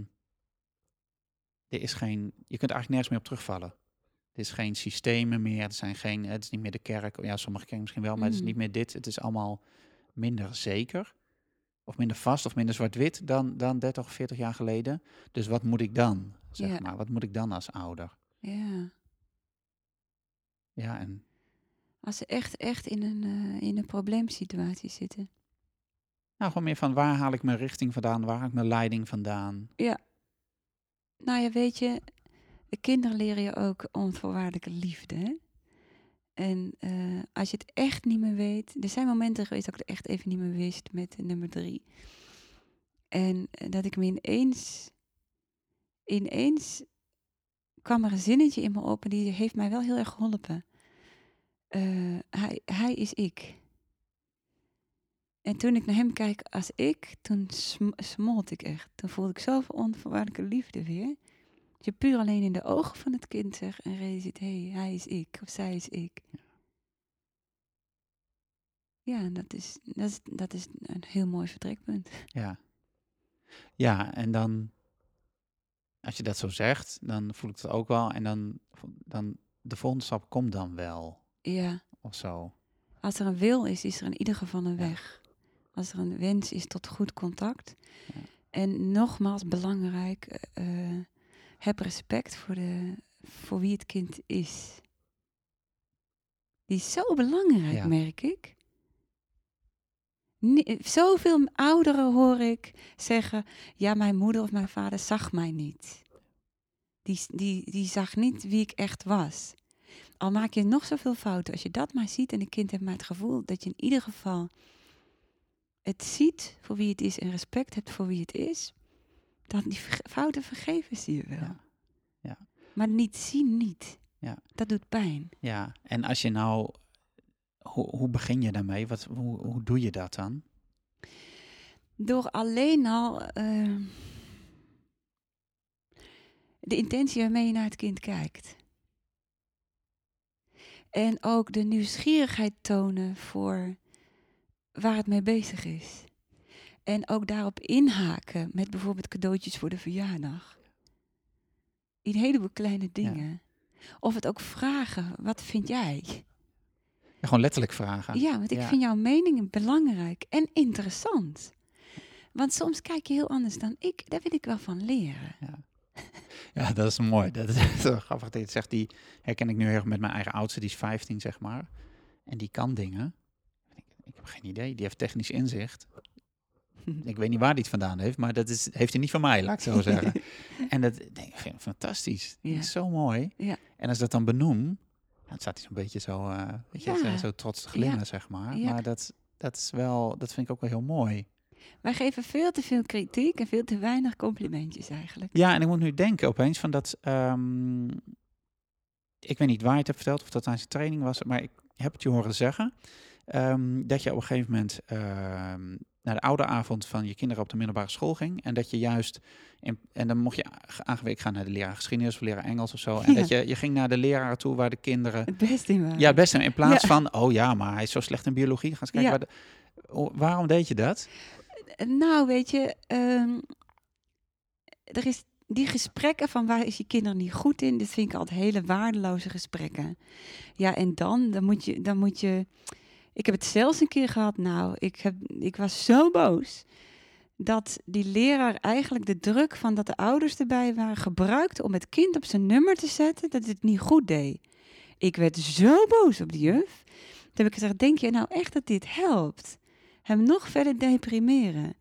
er is geen. Je kunt eigenlijk nergens meer op terugvallen. Er is geen systemen meer. Er zijn geen. Het is niet meer de kerk. Ja, sommige kerken misschien wel, maar het is Mm. niet meer dit. Het is allemaal minder zeker. Of minder vast of minder zwart-wit dan, dan 30 of 40 jaar geleden. Dus wat moet ik dan? Zeg Ja. maar. Wat moet ik dan als ouder? Ja. Ja, en Als ze echt, echt in een, eh, in een probleemsituatie zitten. nou, gewoon meer van waar haal ik mijn richting vandaan? Waar haal ik mijn leiding vandaan? Nou ja, weet je, de kinderen leren je ook onvoorwaardelijke liefde. En eh, als je het echt niet meer weet. Er zijn momenten geweest dat ik het echt even niet meer wist met nummer drie. En eh, dat ik me ineens. Ineens kwam er een zinnetje in me op en die heeft mij wel heel erg geholpen. Eh, hij, hij is ik. En toen ik naar hem kijk als ik, toen sm- smolt ik echt. Toen voelde ik zoveel onvoorwaardelijke liefde weer. Dat je puur alleen in de ogen van het kind zegt en realiseert, hé, hey, hij is ik of zij is ik. Ja, en dat is, dat, is, dat is een heel mooi vertrekpunt. Ja. Ja, en dan, als je dat zo zegt, dan voel ik het ook wel. En dan, dan de volgende stap komt dan wel, Ja, of zo. als er een wil is, is er in ieder geval een Ja. weg. Als er een wens is tot goed contact. Ja. En nogmaals belangrijk, eh, eh, heb respect voor, de, voor wie het kind is. Die is zo belangrijk, Ja. merk ik. Ni- zoveel ouderen hoor ik zeggen: Ja, mijn moeder of mijn vader zag mij niet. Die, die, die zag niet wie ik echt was. Al maak je nog zoveel fouten, als je dat maar ziet en een kind heeft maar het gevoel dat je in ieder geval het ziet voor wie het is en respect hebt voor wie het is, dan die fouten vergeven zie je wel. Ja. Ja. Maar niet zien niet. Ja. Dat doet pijn. Ja, en als je nou, hoe, hoe begin je daarmee? Wat, hoe, hoe doe je dat dan? Door alleen al eh, de intentie waarmee je naar het kind kijkt. En ook de nieuwsgierigheid tonen voor waar het mee bezig is. En ook daarop inhaken met bijvoorbeeld cadeautjes voor de verjaardag. In een heleboel kleine dingen. Of het ook vragen, wat vind jij? Ja, gewoon letterlijk vragen. Ja, want ik Ja. vind jouw mening belangrijk en interessant. Want soms kijk je heel anders dan ik. Daar wil ik wel van leren. Ja, dat is mooi. Dat is zo grappig dat je het zegt. Die herken ik nu heel erg met mijn eigen oudste. Die is 15, zeg maar. En die kan dingen. Ik, ik heb geen idee. Die heeft technisch inzicht. Ik weet niet waar die het vandaan heeft, maar dat is, heeft hij niet van mij, laat ik zo zeggen. en dat denk ik fantastisch. Dat is zo mooi. Ja. En als ik dat dan benoem, dan staat hij zo'n beetje zo, eh, weet je, Ja. zo, trots te glimmen, zeg maar. Maar dat, dat is wel, dat vind ik ook wel heel mooi. Wij geven veel te veel kritiek en veel te weinig complimentjes eigenlijk. Ja, en ik moet nu denken opeens van dat. ehm, ik weet niet waar je het hebt verteld, of dat aan zijn training was, maar ik heb het je horen zeggen. ehm, dat je op een gegeven moment ehm, naar de oude avond van je kinderen op de middelbare school ging. En dat je juist. In, en dan mocht je a- aangewezen gaan naar de leraar geschiedenis of leraar Engels of zo. En Ja. dat je, je ging naar de leraar toe waar de kinderen. Het beste in waren. Ja, best in plaats Ja. van. Oh ja, maar hij is zo slecht in biologie. Ga eens kijken. Waar de- waarom deed je dat? Nou, weet je, ehm, er is die gesprekken van waar is je kinderen niet goed in, dit vind ik altijd hele waardeloze gesprekken. Ja, en dan, dan moet je, dan moet je. Ik heb het zelfs een keer gehad. Nou, ik, heb, ik was zo boos dat die leraar eigenlijk de druk van dat de ouders erbij waren gebruikte om het kind op zijn nummer te zetten dat het niet goed deed. Ik werd zo boos op die juf. Toen heb ik gezegd: Denk je nou echt dat dit helpt? Hem nog verder deprimeren.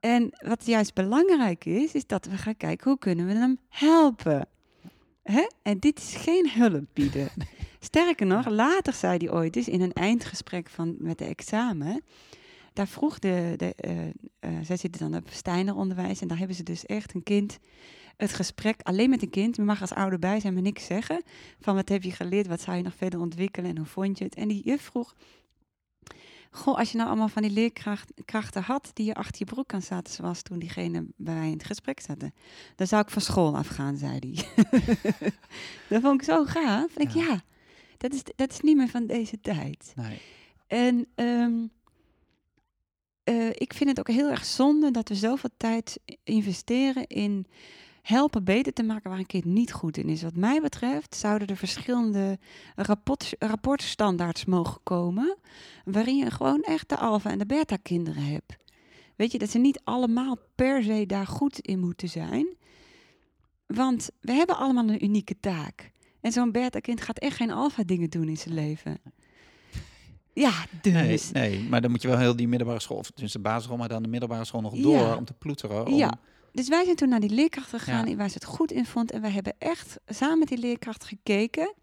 En wat juist belangrijk is, is dat we gaan kijken hoe kunnen we hem helpen. Hè? En dit is geen hulp bieden. Sterker nog, later zei hij ooit eens in een eindgesprek van, met de examen. Daar vroeg de, de eh, eh, zij zitten dan op Steineronderwijs en daar hebben ze dus echt een kind het gesprek alleen met een kind. Je mag als ouder bij zijn, maar niks zeggen. Van wat heb je geleerd, wat zou je nog verder ontwikkelen en hoe vond je het? En die juf vroeg, Goh, als je nou allemaal van die leerkrachten had die je achter je broek kan zaten, zoals toen diegene bij mij in het gesprek zaten, dan zou ik van school afgaan, zei hij. dat vond ik zo gaaf. En ik, Ja. ja, dat is, dat is niet meer van deze tijd. Nee. En ehm, eh, ik vind het ook heel erg zonde dat we zoveel tijd investeren in helpen beter te maken waar een kind niet goed in is. Wat mij betreft zouden er verschillende rapport, rapportstandaards mogen komen, waarin je gewoon echt de alfa en de beta kinderen hebt. Weet je, dat ze niet allemaal per se daar goed in moeten zijn. Want we hebben allemaal een unieke taak. En zo'n beta-kind gaat echt geen alfa dingen doen in zijn leven. Ja, dus. nee, maar dan moet je wel heel die middelbare school, of dus de basisschool, maar dan de middelbare school nog Ja. door om te ploeteren. Om, Ja. Dus wij zijn toen naar die leerkracht gegaan Ja. waar ze het goed in vond. En wij hebben echt samen met die leerkracht gekeken.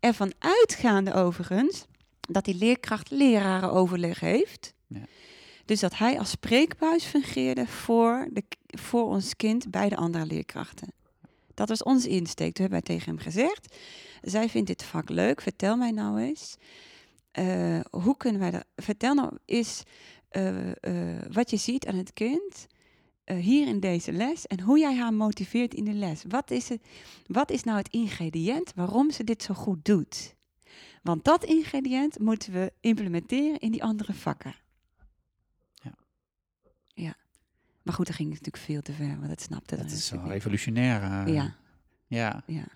Ervan uitgaande overigens dat die leerkracht lerarenoverleg heeft. Ja. Dus dat hij als spreekbuis fungeerde voor, de, voor ons kind bij de andere leerkrachten. Dat was onze insteek. Toen hebben wij tegen hem gezegd: Zij vindt dit vak leuk, vertel mij nou eens. eh, hoe kunnen wij dat. Vertel nou eens eh, eh, wat je ziet aan het kind eh, hier in deze les en hoe jij haar motiveert in de les. Wat is, het, wat is nou het ingrediënt waarom ze dit zo goed doet? Want dat ingrediënt moeten we implementeren in die andere vakken. Ja. Ja. Maar goed, dat ging natuurlijk veel te ver, want dat snapte Dat is wel revolutionair. eh. Ja, ja. ja.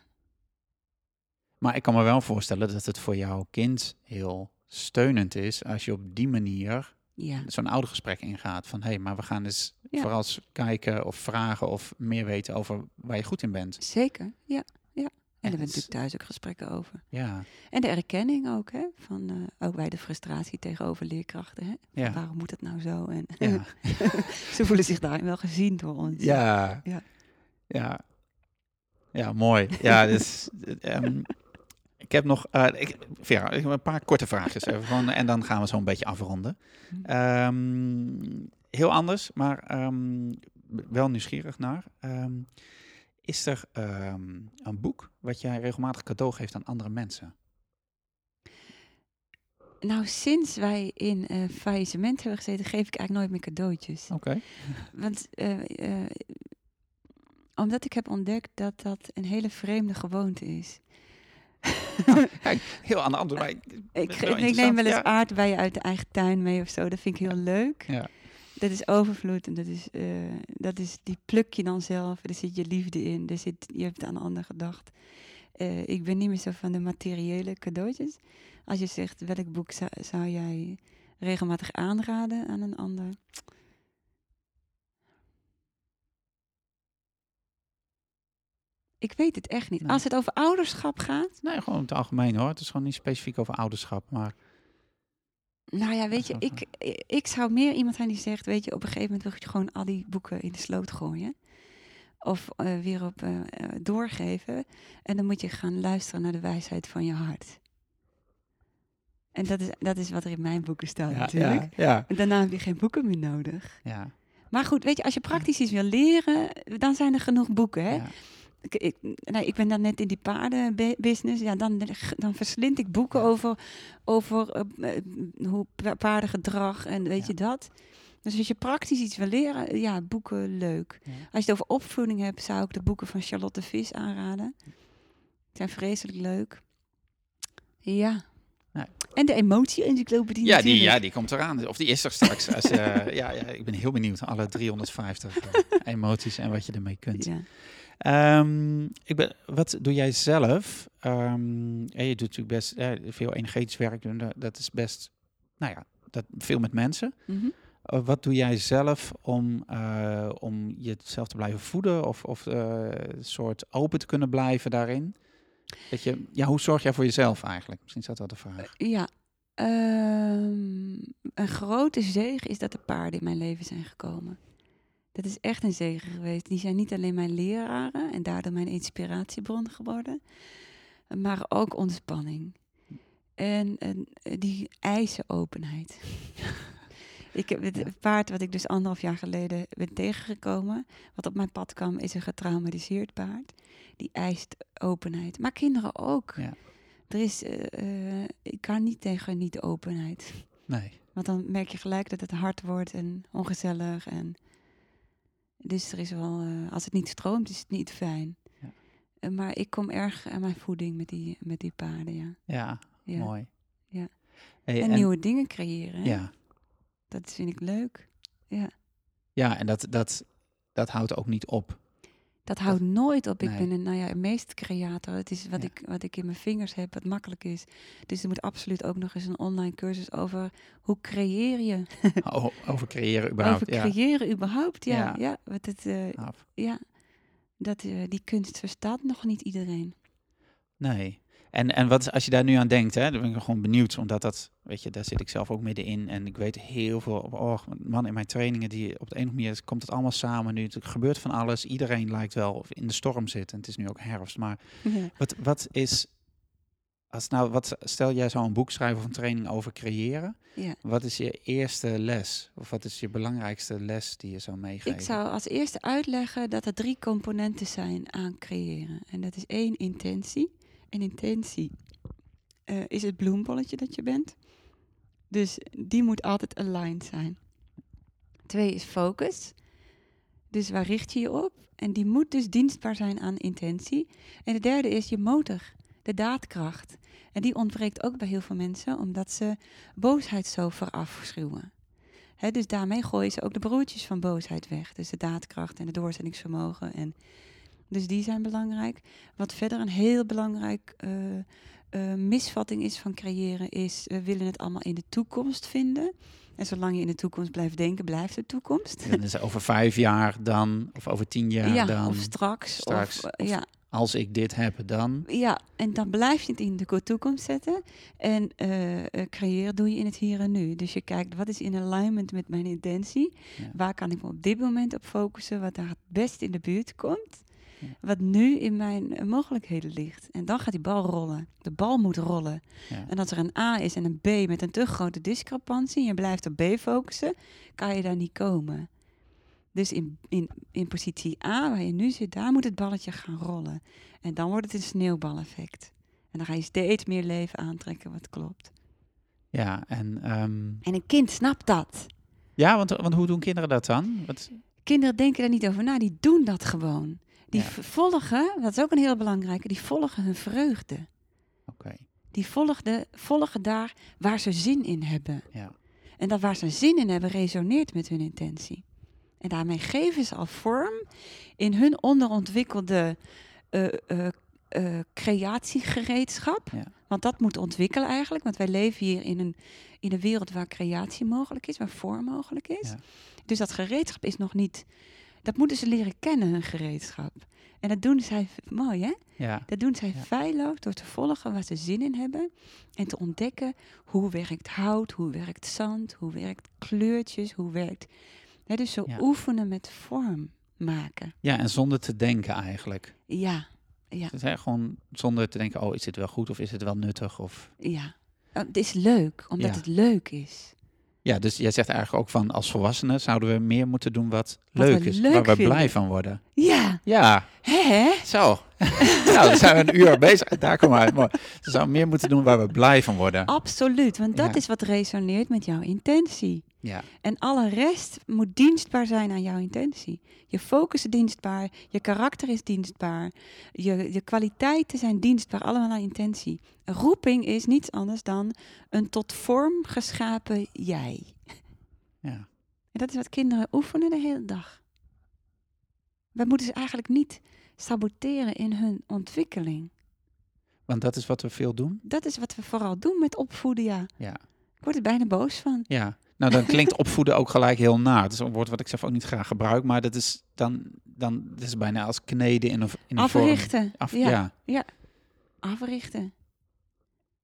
Maar ik kan me wel voorstellen dat het voor jouw kind heel steunend is als je op die manier Ja, zo'n oude gesprek ingaat. Van hé, hey, maar we gaan eens Ja. vooral eens kijken of vragen of meer weten over waar je goed in bent. zeker. Ja, ja. En daar hebben we dat natuurlijk thuis ook gesprekken over. Ja, En de erkenning ook, hè? Van, eh, ook bij de frustratie tegenover leerkrachten. Hè? Ja. Waarom moet het nou zo? En ja, ze voelen zich daarin wel gezien door ons. ja, Ja. ja, ja, mooi. Ja, dus, ehm, ik heb nog, eh, ik, Vera, ik heb een paar korte vraagjes even gewoon, en dan gaan we zo een beetje afronden. Mhm. Ehm, heel anders, maar ehm, wel nieuwsgierig naar. Ehm, is er een boek wat jij regelmatig cadeau geeft aan andere mensen? Nou, sinds wij in eh faillissement hebben gezeten, geef ik eigenlijk nooit meer cadeautjes. Oké. Want eh, omdat ik heb ontdekt dat dat een hele vreemde gewoonte is. Kijk, heel aan de andere maar ik- Ik, neem wel eens ja. aardbeien uit de eigen tuin mee of zo. Dat vind ik heel leuk. Ja. Dat is overvloed en dat is, eh, dat is, die pluk je dan zelf. Er zit je liefde in. Er zit, je hebt aan een ander gedacht. Eh, ik ben niet meer zo van de materiële cadeautjes. Als je zegt, welk boek zou, zou jij regelmatig aanraden aan een ander? Ik weet het echt niet. Nee. Als het over ouderschap gaat, Nee, gewoon in het algemeen hoor. Het is gewoon niet specifiek over ouderschap, maar Nou ja, weet je, ik, ik zou meer iemand zijn die zegt, weet je, op een gegeven moment wil je gewoon al die boeken in de sloot gooien. Of eh, weer op eh, eh, doorgeven. En dan moet je gaan luisteren naar de wijsheid van je hart. En dat is, dat is wat er in mijn boeken staat ja, natuurlijk. ja, ja, En daarna heb je geen boeken meer nodig. ja, Maar goed, weet je, als je praktisch iets wil leren, dan zijn er genoeg boeken. Hè? Ik, ik, nou, ik ben dan net in die paardenbusiness. Ja, dan, dan verslind ik boeken Ja. over, over eh, hoe pa- paardengedrag en weet Ja. je dat. Dus als je praktisch iets wil leren, ja, boeken leuk. Ja. Als je het over opvoeding hebt, zou ik de boeken van Charlotte Vis aanraden. Die zijn vreselijk leuk. Ja. En de emotie-encyclopedie Ja, die, ja, die komt eraan. Of die is er straks. Als, eh, ja, ja, ik ben heel benieuwd. Alle 350 eh, emoties en wat je ermee kunt. Ja. Ehm, ik ben, wat doe jij zelf? Ehm, je doet natuurlijk best eh, veel energetisch werk. doen. Dat- is best, nou ja, dat, veel met mensen. Mhm. Uh, wat doe jij zelf om, eh, om jezelf te blijven voeden of, of eh, een soort open te kunnen blijven daarin? Dat je, ja, hoe zorg jij voor jezelf eigenlijk? Misschien is dat wel de vraag. Ja, ehm, een grote zegen is dat de paarden in mijn leven zijn gekomen. Dat is echt een zegen geweest. Die zijn niet alleen mijn leraren en daardoor mijn inspiratiebron geworden, maar ook ontspanning. En, en eh, die eisen openheid. ik heb het Ja. paard wat ik dus anderhalf jaar geleden ben tegengekomen, wat op mijn pad kwam, is een getraumatiseerd paard. Die eist openheid. Maar kinderen ook. Ja. Er is, eh, eh, ik kan niet tegen niet openheid. Nee. Want dan merk je gelijk dat het hard wordt en ongezellig. En dus er is wel, eh, als het niet stroomt, is het niet fijn. Ja. Eh, maar ik kom erg aan mijn voeding met die, met die paarden, ja. Ja, ja. mooi. Ja. Hey, En, nieuwe dingen creëren, hè? Ja, dat vind ik leuk. Ja. ja en dat, dat, dat houdt ook niet op. Dat houdt nooit op. Ik Nee. ben een nou ja, een meestercreator. Het is wat, Ja. ik, wat ik in mijn vingers heb, wat makkelijk is. Dus er moet absoluut ook nog eens een online cursus over hoe creëer je. O- Over creëren überhaupt. over ja. creëren überhaupt, ja. Ja. Ja, want het, eh, ja. Dat, eh, die kunst verstaat nog niet iedereen. Nee. En, en wat als je daar nu aan denkt, hè, dan ben ik gewoon benieuwd, omdat dat, weet je, daar zit ik zelf ook middenin. En ik weet heel veel, oh, man, in mijn trainingen, die op de een of andere manier komt het allemaal samen nu. Het gebeurt van alles. Iedereen lijkt wel of in de storm zit. En het is nu ook herfst. Maar Ja. wat, wat is, als nou, wat, stel jij zou een boek schrijven of een training over creëren. Ja. Wat is je eerste les? Of wat is je belangrijkste les die je zou meegeven? Ik zou als eerste uitleggen dat er drie componenten zijn aan creëren. En dat is één, intentie. En intentie eh, is het bloembolletje dat je bent. Dus die moet altijd aligned zijn. Twee is focus. Dus waar richt je je op? En die moet dus dienstbaar zijn aan intentie. En de derde is je motor, de daadkracht. En die ontbreekt ook bij heel veel mensen, omdat ze boosheid zo verafschuwen. Hè, dus daarmee gooien ze ook de broertjes van boosheid weg. Dus de daadkracht en het doorzettingsvermogen. En dus die zijn belangrijk. Wat verder een heel belangrijk eh, eh, misvatting is van creëren, is we willen het allemaal in de toekomst vinden. En zolang je in de toekomst blijft denken, blijft het toekomst. Het over vijf jaar dan, of over tien jaar ja, dan. of straks. straks, of, eh, of- ja, Als ik dit heb, dan. ja, en dan blijf je het in de ko- toekomst zetten. En eh, creëren doe je in het hier en nu. Dus je kijkt, wat is in alignment met mijn intentie? Ja. Waar kan ik me op dit moment op focussen? Wat daar het best in de buurt komt? Wat nu in mijn eh, mogelijkheden ligt. En dan gaat die bal rollen. De bal moet rollen. Ja. En als er een A is en een B met een te grote discrepantie... en je blijft op B focussen, kan je daar niet komen. Dus in, in, in positie A, waar je nu zit, daar moet het balletje gaan rollen. En dan wordt het een sneeuwbaleffect. En dan ga je steeds meer leven aantrekken wat klopt. Ja, en ehm, En een kind snapt dat. ja, want, want hoe doen kinderen dat dan? Wat, Kinderen denken daar niet over na, die doen dat gewoon. Die Ja. volgen, dat is ook een heel belangrijke, die volgen hun vreugde. Oké, Die volgen, volgen daar waar ze zin in hebben. ja. En dat waar ze zin in hebben, resoneert met hun intentie. En daarmee geven ze al vorm in hun onderontwikkelde eh, eh, eh, creatiegereedschap. Ja. Want dat moet ontwikkelen eigenlijk. Want wij leven hier in een, in een wereld waar creatie mogelijk is, waar vorm mogelijk is. Ja. Dus dat gereedschap is nog niet. Dat moeten ze leren kennen, hun gereedschap. En dat doen zij, mooi hè? Ja, Dat doen zij Ja. feilloos door te volgen waar ze zin in hebben. En te ontdekken hoe werkt hout, hoe werkt zand, hoe werkt kleurtjes, hoe werkt... Hè, dus zo Ja. oefenen met vorm maken. ja, en zonder te denken eigenlijk. Ja, ja, Dus, hè, gewoon zonder te denken, oh, is dit wel goed of is het wel nuttig? Of... ja. Oh, Het is leuk, omdat Ja. het leuk is. Ja, dus jij zegt eigenlijk ook van als volwassenen zouden we meer moeten doen wat, Wat leuk is, leuk waar we vinden. blij van worden. Ja, Ja, hè? zo. nou, dan zijn we een uur bezig. Daar komen we uit. Mooi. We zouden meer moeten doen waar we blij van worden. Absoluut, want dat Ja. is wat resoneert met jouw intentie. Ja, En alle rest moet dienstbaar zijn aan jouw intentie. Je focus is dienstbaar, je karakter is dienstbaar, je, je kwaliteiten zijn dienstbaar, allemaal aan intentie. Een roeping is niets anders dan een tot vorm geschapen jij. ja. En dat is wat kinderen oefenen de hele dag. Wij moeten ze eigenlijk niet saboteren in hun ontwikkeling. Want dat is wat we veel doen. Dat is wat we vooral doen met opvoeden, ja. Ja. Ik word er bijna boos van. Ja, nou dan klinkt opvoeden ook gelijk heel naar. Het is een woord wat ik zelf ook niet graag gebruik, maar dat is dan, dan dat is bijna als kneden in een, in een vorm. Africhten. Af, ja. ja. Africhten.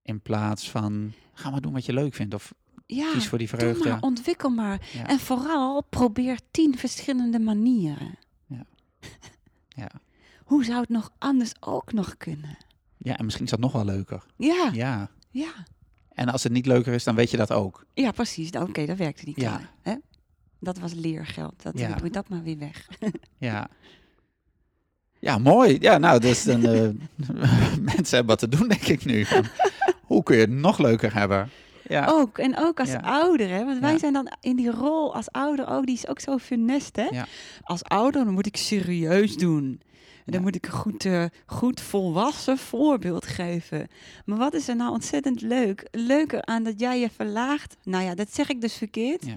in plaats van ga maar doen wat je leuk vindt of Ja, kies voor die vreugde. maar, ontwikkel maar. Ja. En vooral probeer tien verschillende manieren. Ja. Hoe zou het nog anders ook nog kunnen? ja, en misschien is dat nog wel leuker. Ja, Ja. ja. En als het niet leuker is, dan weet je dat ook. Ja, precies. Nou, Oké, dat werkte niet. Ja. Hè? Dat was leergeld. Dat Ja. doe dat maar weer weg. Ja. Ja, mooi. Ja, nou, dus dan, eh, mensen hebben wat te doen, denk ik nu. Van, hoe kun je het nog leuker hebben? Ja. Ook. En ook als Ja. ouder, hè. Want wij Ja. zijn dan in die rol als ouder ook, die is ook zo funest, hè. Ja. Als ouder, dan moet ik serieus doen. Dan Ja. moet ik een goed, eh, goed volwassen voorbeeld geven. Maar wat is er nou ontzettend leuk? Leuker aan dat jij je verlaagt, nou ja, dat zeg ik dus verkeerd, Ja.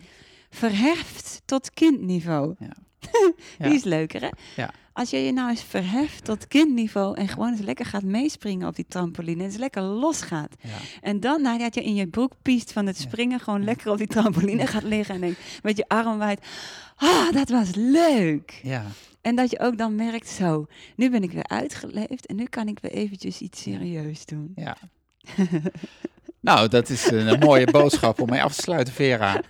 verheft tot kindniveau. Ja. Die is leuker, hè? Ja. Als je je nou eens verheft tot kindniveau en gewoon eens lekker gaat meespringen op die trampoline en eens lekker losgaat. Ja. En dan nadat je in je broek piest van het springen, gewoon lekker op die trampoline gaat liggen en denkt, met je arm wijd, ah, dat was leuk. Ja. En dat je ook dan merkt, zo, nu ben ik weer uitgeleefd en nu kan ik weer eventjes iets serieus doen. Ja. nou, dat is een, mooie boodschap om mee af te sluiten, Vera.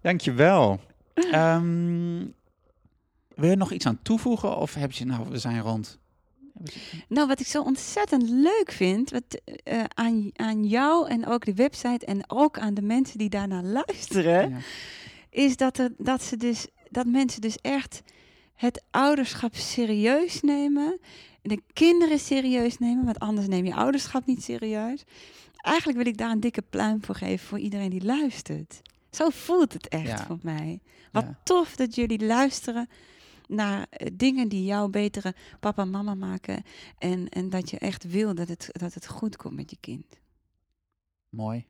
Dankjewel. Ehm wil je nog iets aan toevoegen of heb je, nou, we zijn rond. Nou, wat ik zo ontzettend leuk vind wat, eh, aan, aan jou en ook de website en ook aan de mensen die daarnaar luisteren, Ja. is dat, er, dat, ze dus, dat mensen dus echt het ouderschap serieus nemen, de kinderen serieus nemen, want anders neem je ouderschap niet serieus. Eigenlijk wil ik daar een dikke pluim voor geven voor iedereen die luistert. Zo voelt het echt Ja. voor mij. Wat Ja. tof dat jullie luisteren naar eh, dingen die jou betere papa en mama maken. En, en dat je echt wil dat het, dat het goed komt met je kind. Mooi.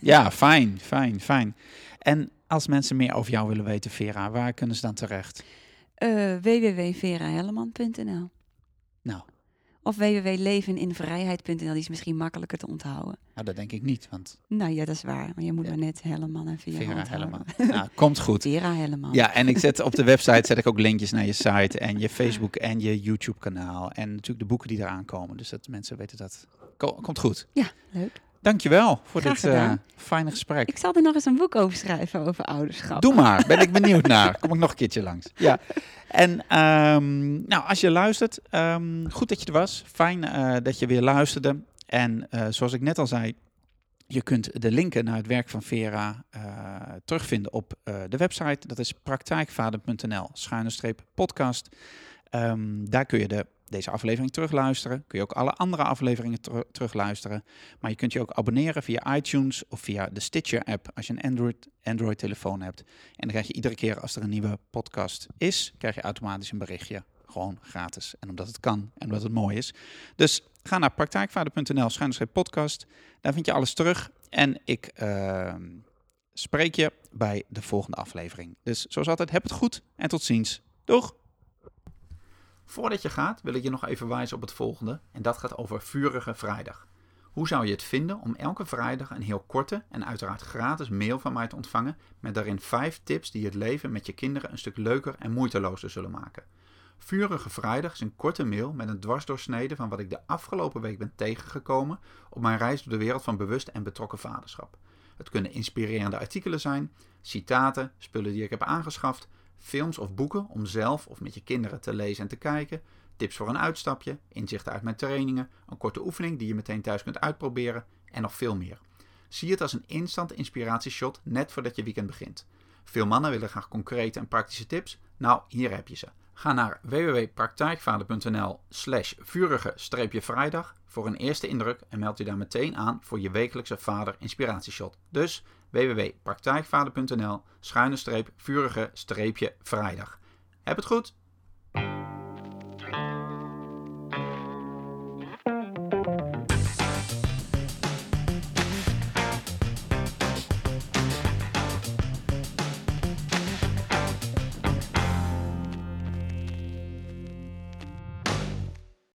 Ja, fijn, fijn, fijn. En als mensen meer over jou willen weten, Vera, waar kunnen ze dan terecht? Eh www.verahelleman.nl Nou, Of www.leveninvrijheid.nl, die is misschien makkelijker te onthouden. nou dat denk ik niet, want Nou ja, dat is waar. Maar je moet Ja. maar net Helleman je Vera hand Helleman. Nou, komt goed. Vera Helleman. Ja, en ik zet op de website zet ik ook linkjes naar je site en je Facebook en je YouTube kanaal. En natuurlijk de boeken die eraan komen. Dus dat mensen weten dat. Ko- komt goed. Ja, leuk. Dankjewel voor Graag dit eh, fijne gesprek. Ik zal er nog eens een boek over schrijven over ouderschap. Doe maar, ben ik benieuwd naar. Kom ik nog een keertje langs. Ja. En ehm, nou, als je luistert, ehm, goed dat je er was. Fijn eh, dat je weer luisterde. En eh, zoals ik net al zei, je kunt de linken naar het werk van Vera terugvinden op de website. Dat is praktijkvader.nl, schuine streep podcast. Ehm, daar kun je de, deze aflevering terugluisteren. Kun je ook alle andere afleveringen ter- terugluisteren. Maar je kunt je ook abonneren via iTunes of via de Stitcher-app als je een Android, Android-telefoon hebt. En dan krijg je iedere keer als er een nieuwe podcast is, krijg je automatisch een berichtje. Gewoon gratis. En omdat het kan en omdat het mooi is. Dus ga naar praktijkvader.nl, podcast. Daar vind je alles terug. En ik ehm, spreek je bij de volgende aflevering. Dus zoals altijd, heb het goed en tot ziens. Doeg! Voordat je gaat, wil ik je nog even wijzen op het volgende. En dat gaat over Vurige Vrijdag. Hoe zou je het vinden om elke vrijdag een heel korte en uiteraard gratis mail van mij te ontvangen met daarin 5 tips die het leven met je kinderen een stuk leuker en moeitelozer zullen maken? Vurige Vrijdag is een korte mail met een dwarsdoorsnede van wat ik de afgelopen week ben tegengekomen op mijn reis door de wereld van bewust en betrokken vaderschap. Het kunnen inspirerende artikelen zijn, citaten, spullen die ik heb aangeschaft, films of boeken om zelf of met je kinderen te lezen en te kijken, tips voor een uitstapje, inzichten uit mijn trainingen, een korte oefening die je meteen thuis kunt uitproberen en nog veel meer. Zie het als een instant inspiratieshot net voordat je weekend begint. Veel mannen willen graag concrete en praktische tips. Nou, hier heb je ze. Ga naar www.praktijkvader.nl slash vurige-vrijdag voor een eerste indruk en meld je daar meteen aan voor je wekelijkse vader inspiratieshot. Dus www.praktijkvader.nl schuine-vurige-vrijdag. Heb het goed!